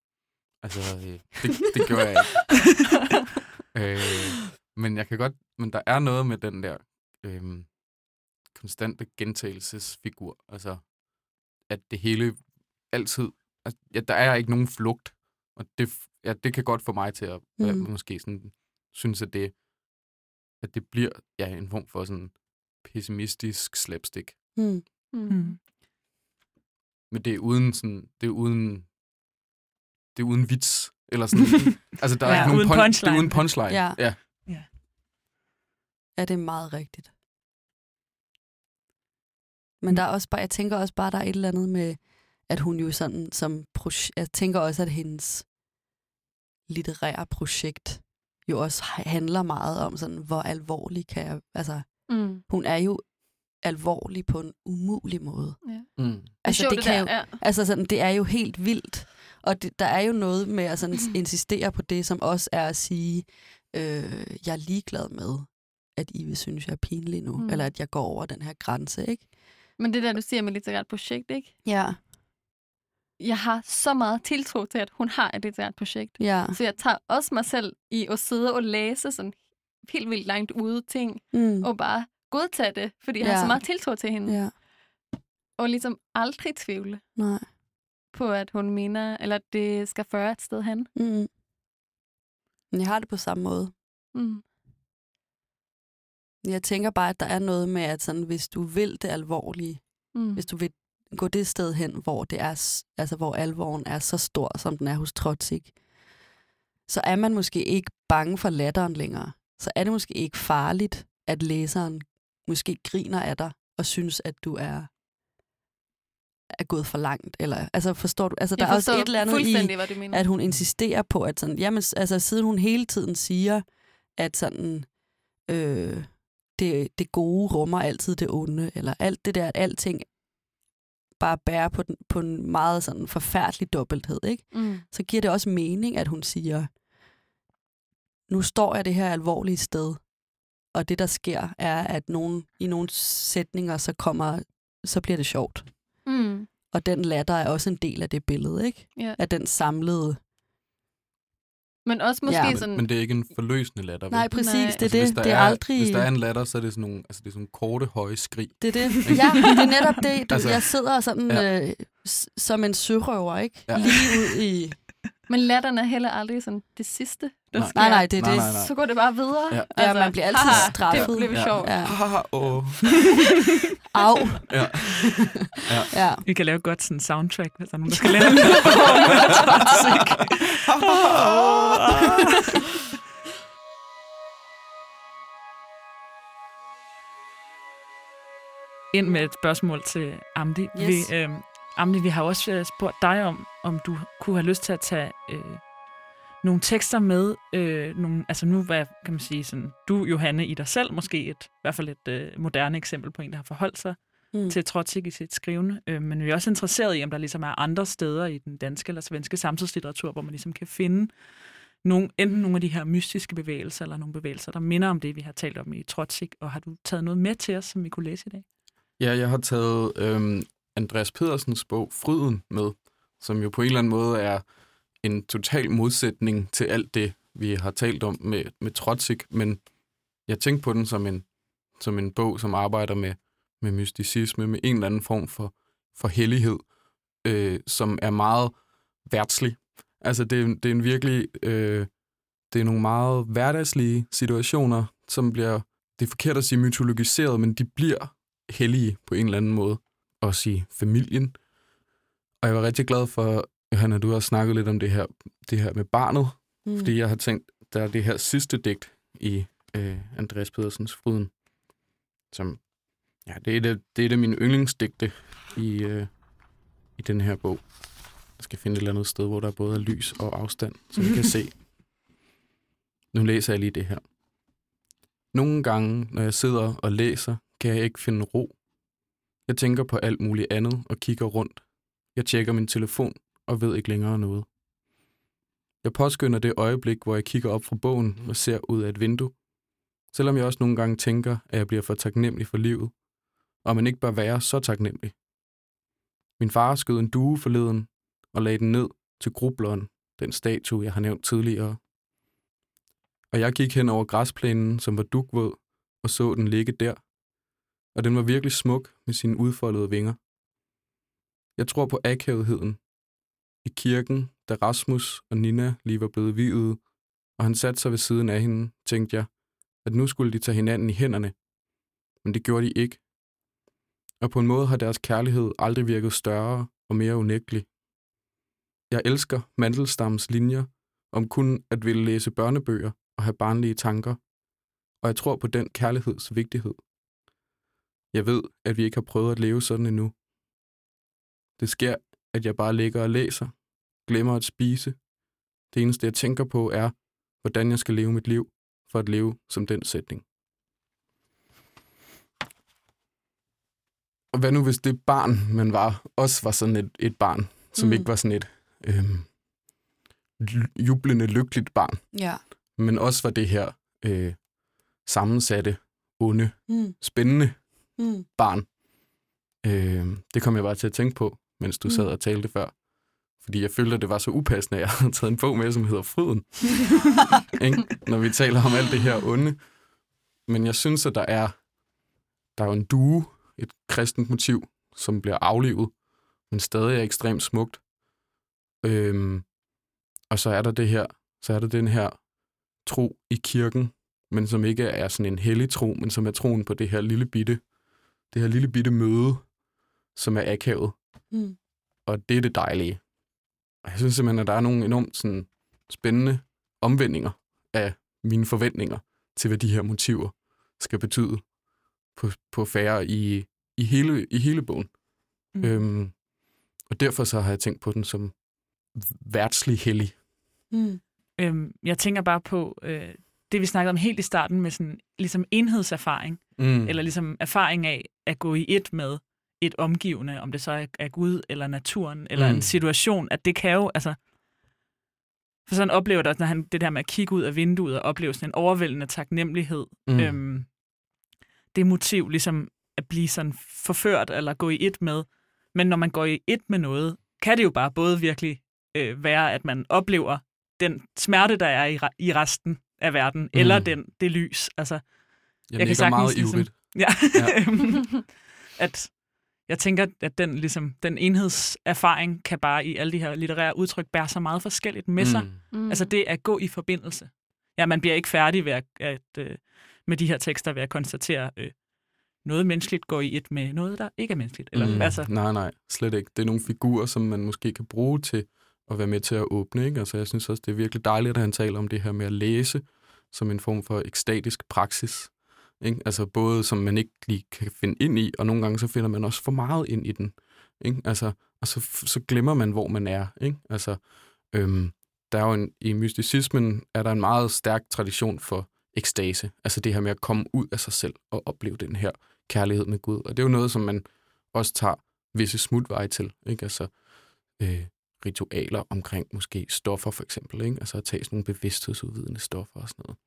Altså, øh, det, det gjorde jeg ikke. øh, men jeg kan godt, men der er noget med den der øh, konstante gentagelsesfigur. Altså, at det hele altid, altså, ja, der er ikke nogen flugt. Og det, ja, det kan godt få mig til at mm. Mm. måske sådan, synes, at det, at det bliver ja, en form for sådan pessimistisk slapstick. Mm. Mm. Men det er uden sådan, det er uden, det er uden vits. Eller sådan, altså der er Ja, ikke nogen uden punch, det er punchline. uden punchline. Ja. ja. Ja, det er meget rigtigt. Men der er også bare, jeg tænker også bare, der er et eller andet med, at hun jo sådan som jeg tænker også, at hendes litterære projekt jo også handler meget om sådan, hvor alvorlig kan jeg, altså, Mm. hun er jo alvorlig på en umulig måde. Mm. Det er Altså, det det, kan der. jo- Ja. Altså sådan, det er jo helt vildt. Og det, der er jo noget med at sådan insistere på det, som også er at sige, øh, jeg er ligeglad med, at I vil synes, jeg er pinlig nu, Mm. mm. eller at jeg går over den her grænse, ikke? Men det der, du siger med litterært projekt, ikke? Ja. Jeg har så meget tiltro til, at hun har et litterært projekt. Ja. Så jeg tager også mig selv i at sidde og læse sådan helt vildt langt ude ting, Mm. og bare godtage det, fordi jeg har Ja. så meget tiltro til hende. Ja, Og ligesom aldrig tvivle. nej. på, at hun mener, eller at det skal føre et sted hen. Mm. Men jeg har det på samme måde. Mm. Jeg tænker bare, at der er noget med, at sådan, hvis du vil det alvorlige, Mm. hvis du vil gå det sted hen, hvor det er, altså hvor alvoren er så stor, som den er hos Trotsik, så er man måske ikke bange for latteren længere. Så er det måske ikke farligt, at læseren måske griner af dig og synes, at du er er gået for langt. Eller, altså forstår du? Altså, der er også et eller andet i, at hun insisterer på, at sådan, jamen, altså, siden hun hele tiden siger, at sådan, øh, det, det gode rummer altid det onde, eller alt det der, at alting bare bærer på, den, på en meget sådan forfærdelig dobbelthed, ikke? Mm. så giver det også mening, at hun siger, nu står jeg det her alvorlige sted, og det, der sker, er, at nogen, i nogle sætninger, så kommer, så bliver det sjovt. Mm. Og den latter er også en del af det billede, ikke? Ja. Af den samlede... Men også måske Ja. ja. Men, sådan... men det er ikke en forløsende latter. vel? Nej, præcis, Nej. det er Altså, det. hvis der Det er aldrig... Hvis der er en latter, så er det sådan nogle, altså det er sådan nogle korte, høje skrig. Det er det. Ja, det er netop det. Du, Altså, jeg sidder sådan ja. øh, som en sørøver, ikke? Ja. Lige ud i... Men latteren er heller aldrig sådan det sidste, der Nej. sker. Nej, nej, det er Nej, det. nej, nej. Så går det bare videre. Ja. Ja, man bliver altid haha, straffet. Det blev Ja. sjovt. Ja. Haha, åh. Au. Ja. Ja. Vi kan lave godt sådan soundtrack, hvis der er nogen, der skal lave det. Ind med et spørgsmål til Amdi. Yes. Vi, øh, Amdi, vi har også øh, spurgt dig om, om du kunne have lyst til at tage øh, nogle tekster med. Øh, nogle, altså nu, hvad kan man sige, sådan, du, Johanne, i dig selv måske et, i hvert fald et øh, moderne eksempel på en, der har forholdt sig Mm. til Trotsik i sit skrivende. Øh, men vi er også interesseret i, om der ligesom er andre steder i den danske eller svenske samtidslitteratur, hvor man ligesom kan finde nogle, enten nogle af de her mystiske bevægelser, eller nogle bevægelser, der minder om det, vi har talt om i Trotsik. Og har du taget noget med til os, som vi kunne læse i dag? Ja, jeg har taget øhm, Andreas Pedersens bog Fryden med, som jo på en eller anden måde er en total modsætning til alt det, vi har talt om med, med Trotsik, men jeg tænkte på den som en, som en bog, som arbejder med, med mysticisme, med en eller anden form for, for hellighed, øh, som er meget værtslig. Altså, det, er- det er en virkelig... Øh, det er nogle meget hverdagslige situationer, som bliver... Det er forkert at sige mytologiseret, men de bliver hellige på en eller anden måde. Også i familien. Og jeg var rigtig glad for, Johanna, du har snakket lidt om det her, det her med barnet, Mm. fordi jeg har tænkt, der er det her sidste digt i øh, Andreas Pedersens Fryden, som, ja, det er det, det er det mine yndlingsdigte i, øh, i den her bog. Jeg skal finde et eller andet sted, hvor der både er lys og afstand, så vi kan se. Nu læser jeg lige det her. Nogle gange, når jeg sidder og læser, kan jeg ikke finde ro. Jeg tænker på alt muligt andet og kigger rundt. Jeg tjekker min telefon og ved ikke længere noget. Jeg påskynder det øjeblik, hvor jeg kigger op fra bogen og ser ud af et vindue. Selvom jeg også nogle gange tænker, at jeg bliver for taknemmelig for livet, og man ikke bør være så taknemmelig. Min far skød en due forleden og lagde den ned til grubleren, den statue, jeg har nævnt tidligere. Og jeg gik hen over græsplænen, som var dugvåd, og så den ligge der. Og den var virkelig smuk med sine udfoldede vinger. Jeg tror på akavetheden. I kirken, da Rasmus og Nina lige var blevet videt, og han satte sig ved siden af hende, tænkte jeg, at nu skulle de tage hinanden i hænderne. Men det gjorde de ikke. Og på en måde har deres kærlighed aldrig virket større og mere unægtelig. Jeg elsker Mandelstams linjer om kun at ville læse børnebøger og have barnlige tanker, og jeg tror på den kærligheds vigtighed. Jeg ved, at vi ikke har prøvet at leve sådan endnu. Det sker, at jeg bare ligger og læser, glemmer at spise. Det eneste, jeg tænker på, er, hvordan jeg skal leve mit liv, for at leve som den sætning. Og hvad nu, hvis det barn, man var, også var sådan et, et barn, som Mm. ikke var sådan et øhm, jublende, lykkeligt barn, Ja. men også var det her øh, sammensatte, onde, Mm. spændende Mm. barn. Øh, det kom jeg bare til at tænke på, mens du Mm. sad og talte før. Fordi jeg følte, at det var så upassende, at jeg havde taget en bog med, som hedder Fryden. Når vi taler om alt det her onde. Men jeg synes, at der er, der er jo en due, et kristent motiv, som bliver aflivet, men stadig er ekstremt smukt. Øhm, og så er der det her, så er der den her tro i kirken, men som ikke er sådan en hellig tro, men som er troen på det her lille bitte, det her lille bitte møde, som er akavet. Mm. Og det er det dejlige. Og jeg synes simpelthen, at der er nogle enormt sådan, spændende omvendinger af mine forventninger til, hvad de her motiver skal betyde på, på færre i, i, hele, i hele bogen. Mm. Mm. Øhm, og derfor så har jeg tænkt på den som værtslig hellig. Mm. Øhm, jeg tænker bare på øh, det, vi snakkede om helt i starten med sådan ligesom enhedserfaring, Mm. eller ligesom erfaring af at gå i et med et omgivende, om det så er, er Gud eller naturen, eller Mm. en situation, at det kan jo, altså, for sådan oplever det, når han, det der med at kigge ud af vinduet og opleve sådan en overvældende taknemmelighed, Mm. øhm, det motiv ligesom at blive sådan forført eller gå i et med. Men når man går i et med noget, kan det jo bare både virkelig øh, være, at man oplever den smerte, der er i, i resten af verden, mm. eller den, det lys. Altså, jeg, jeg kan nikker meget sagtens ligesom- ivrigt. Ja. Ja. at jeg tænker, at den, ligesom, den enhedserfaring kan bare i alle de her litterære udtryk bære så meget forskelligt med sig. Mm. Mm. Altså det at gå i forbindelse. Ja, man bliver ikke færdig ved at, at, øh, med de her tekster ved at konstatere, øh, noget menneskeligt går i et med noget, der ikke er menneskeligt. Eller, Mm. altså, Nej, nej, slet ikke. Det er nogle figurer, som man måske kan bruge til at være med til at åbne. Ikke? Altså, jeg synes også, det er virkelig dejligt, at han taler om det her med at læse som en form for ekstatisk praksis. Ikke? Altså både som man ikke lige kan finde ind i, og nogle gange så finder man også for meget ind i den. Ikke? Altså, og så, så glemmer man, hvor man er. Ikke? Altså, øhm, der er jo en, I mysticismen er der en meget stærk tradition for ekstase. Altså det her med at komme ud af sig selv og opleve den her kærlighed med Gud. Og det er jo noget, som man også tager visse smutveje til. Ikke? Altså øh, ritualer omkring måske stoffer for eksempel. Ikke? Altså at tage sådan nogle bevidsthedsudvidende stoffer og sådan noget.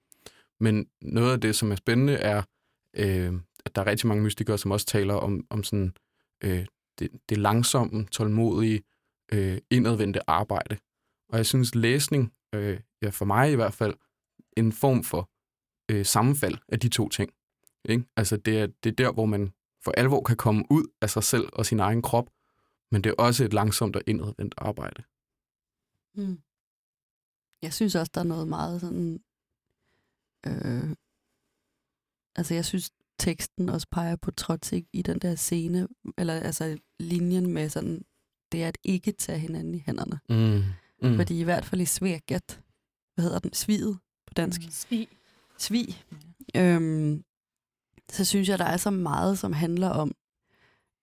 Men noget af det, som er spændende, er, øh, at der er rigtig mange mystikere, som også taler om, om sådan, øh, det, det langsomme, tålmodige, øh, indadvendte arbejde. Og jeg synes, læsning, øh, ja, for mig i hvert fald, en form for øh, sammenfald af de to ting. Ikke? Altså det er, det er der, hvor man for alvor kan komme ud af sig selv og sin egen krop, men det er også et langsomt og indadvendt arbejde. Mm. Jeg synes også, der er noget meget sådan... Øh, altså, jeg synes, teksten også peger på Trotsig i den der scene, eller altså linjen med sådan, det er at ikke tage hinanden i hænderne. Mm. Mm. Fordi i hvert fald i Svækket, hvad hedder den, sviget på dansk, Mm. Svig. svig, øhm, så synes jeg, der er så meget, som handler om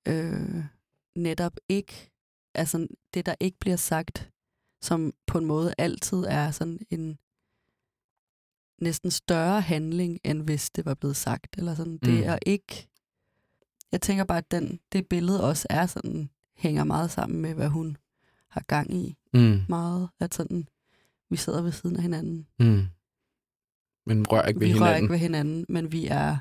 øh, netop ikke, altså det, der ikke bliver sagt, som på en måde altid er sådan en næsten større handling, end hvis det var blevet sagt. Eller sådan. Det Mm. er ikke... Jeg tænker bare, at den, det billede også er sådan, hænger meget sammen med, hvad hun har gang i. Mm. Meget, at sådan, vi sidder ved siden af hinanden. Mm. Men rør ikke ved vi rører hinanden. ikke ved hinanden, men vi er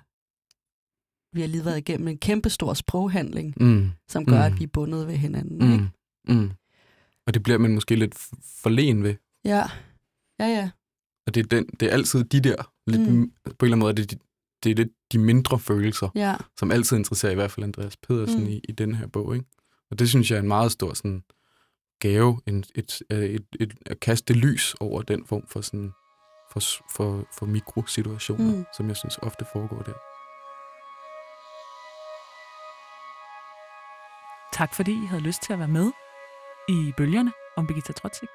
vi har lige været igennem en kæmpe stor sproghandling, Mm. som gør, Mm. at vi er bundet ved hinanden. Ikke? Mm. Mm. Og det bliver man måske lidt f- forlen ved. Ja, ja, ja. Og det er, den, det er altid de der, lidt, Mm. på en eller anden måde, er det, de, det er lidt de mindre følelser, ja. som altid interesserer i hvert fald Andreas Pedersen Mm. i, i den her bog. Ikke? Og det synes jeg er en meget stor sådan, gave, en, et, et, et, et, at kaste lys over den form for, sådan, for, for, for mikrosituationer, Mm. som jeg synes ofte foregår der. tak fordi I havde lyst til at være med i bølgerne om Birgitta Trotzig.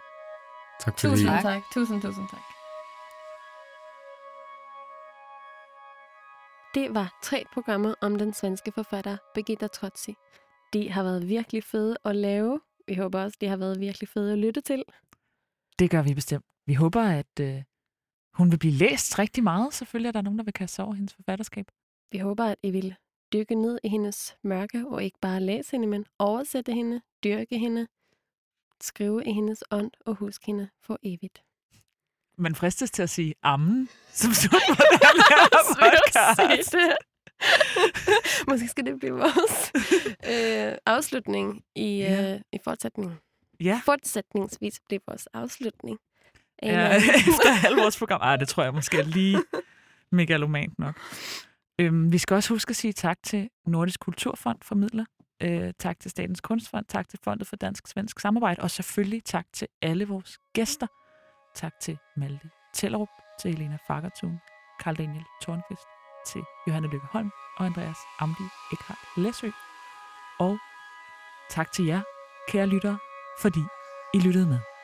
Tak fordi Tusind Tak. tak. Tusind, tusind tak. Det var tre programmer om den svenske forfatter Birgitta Trotsi. De har været virkelig fede at lave. Vi håber også, de har været virkelig fede at lytte til. Det gør vi bestemt. Vi håber, at øh, hun vil blive læst rigtig meget. Selvfølgelig er der nogen, der vil kaste over hendes forfatterskab. Vi håber, at I vil dykke ned i hendes mørke, og ikke bare læse hende, men oversætte hende, dyrke hende, skrive i hendes ånd og huske hende for evigt. Man fristes til at sige ammen, som slut på den her podcast. Måske skal det blive vores øh, afslutning i, Ja. øh, i fortsætning. Ja, Fortsætningsvis bliver vores afslutning. af en ja efter halvårsprogram. Ej, det tror jeg måske er lige megalomant nok. Øhm, vi skal også huske at sige tak til Nordisk Kulturfond for midler Øh, tak til Statens Kunstfond, tak til Fondet for Dansk-Svensk Samarbejde, og selvfølgelig tak til alle vores gæster. Tak til Malte Tellerup, til Helena Fagertun, Karl Daniel Tornqvist, til Johanne Lykke Holm og Andreas Amdi Eckhart Læsø. Og tak til jer, kære lyttere, fordi I lyttede med.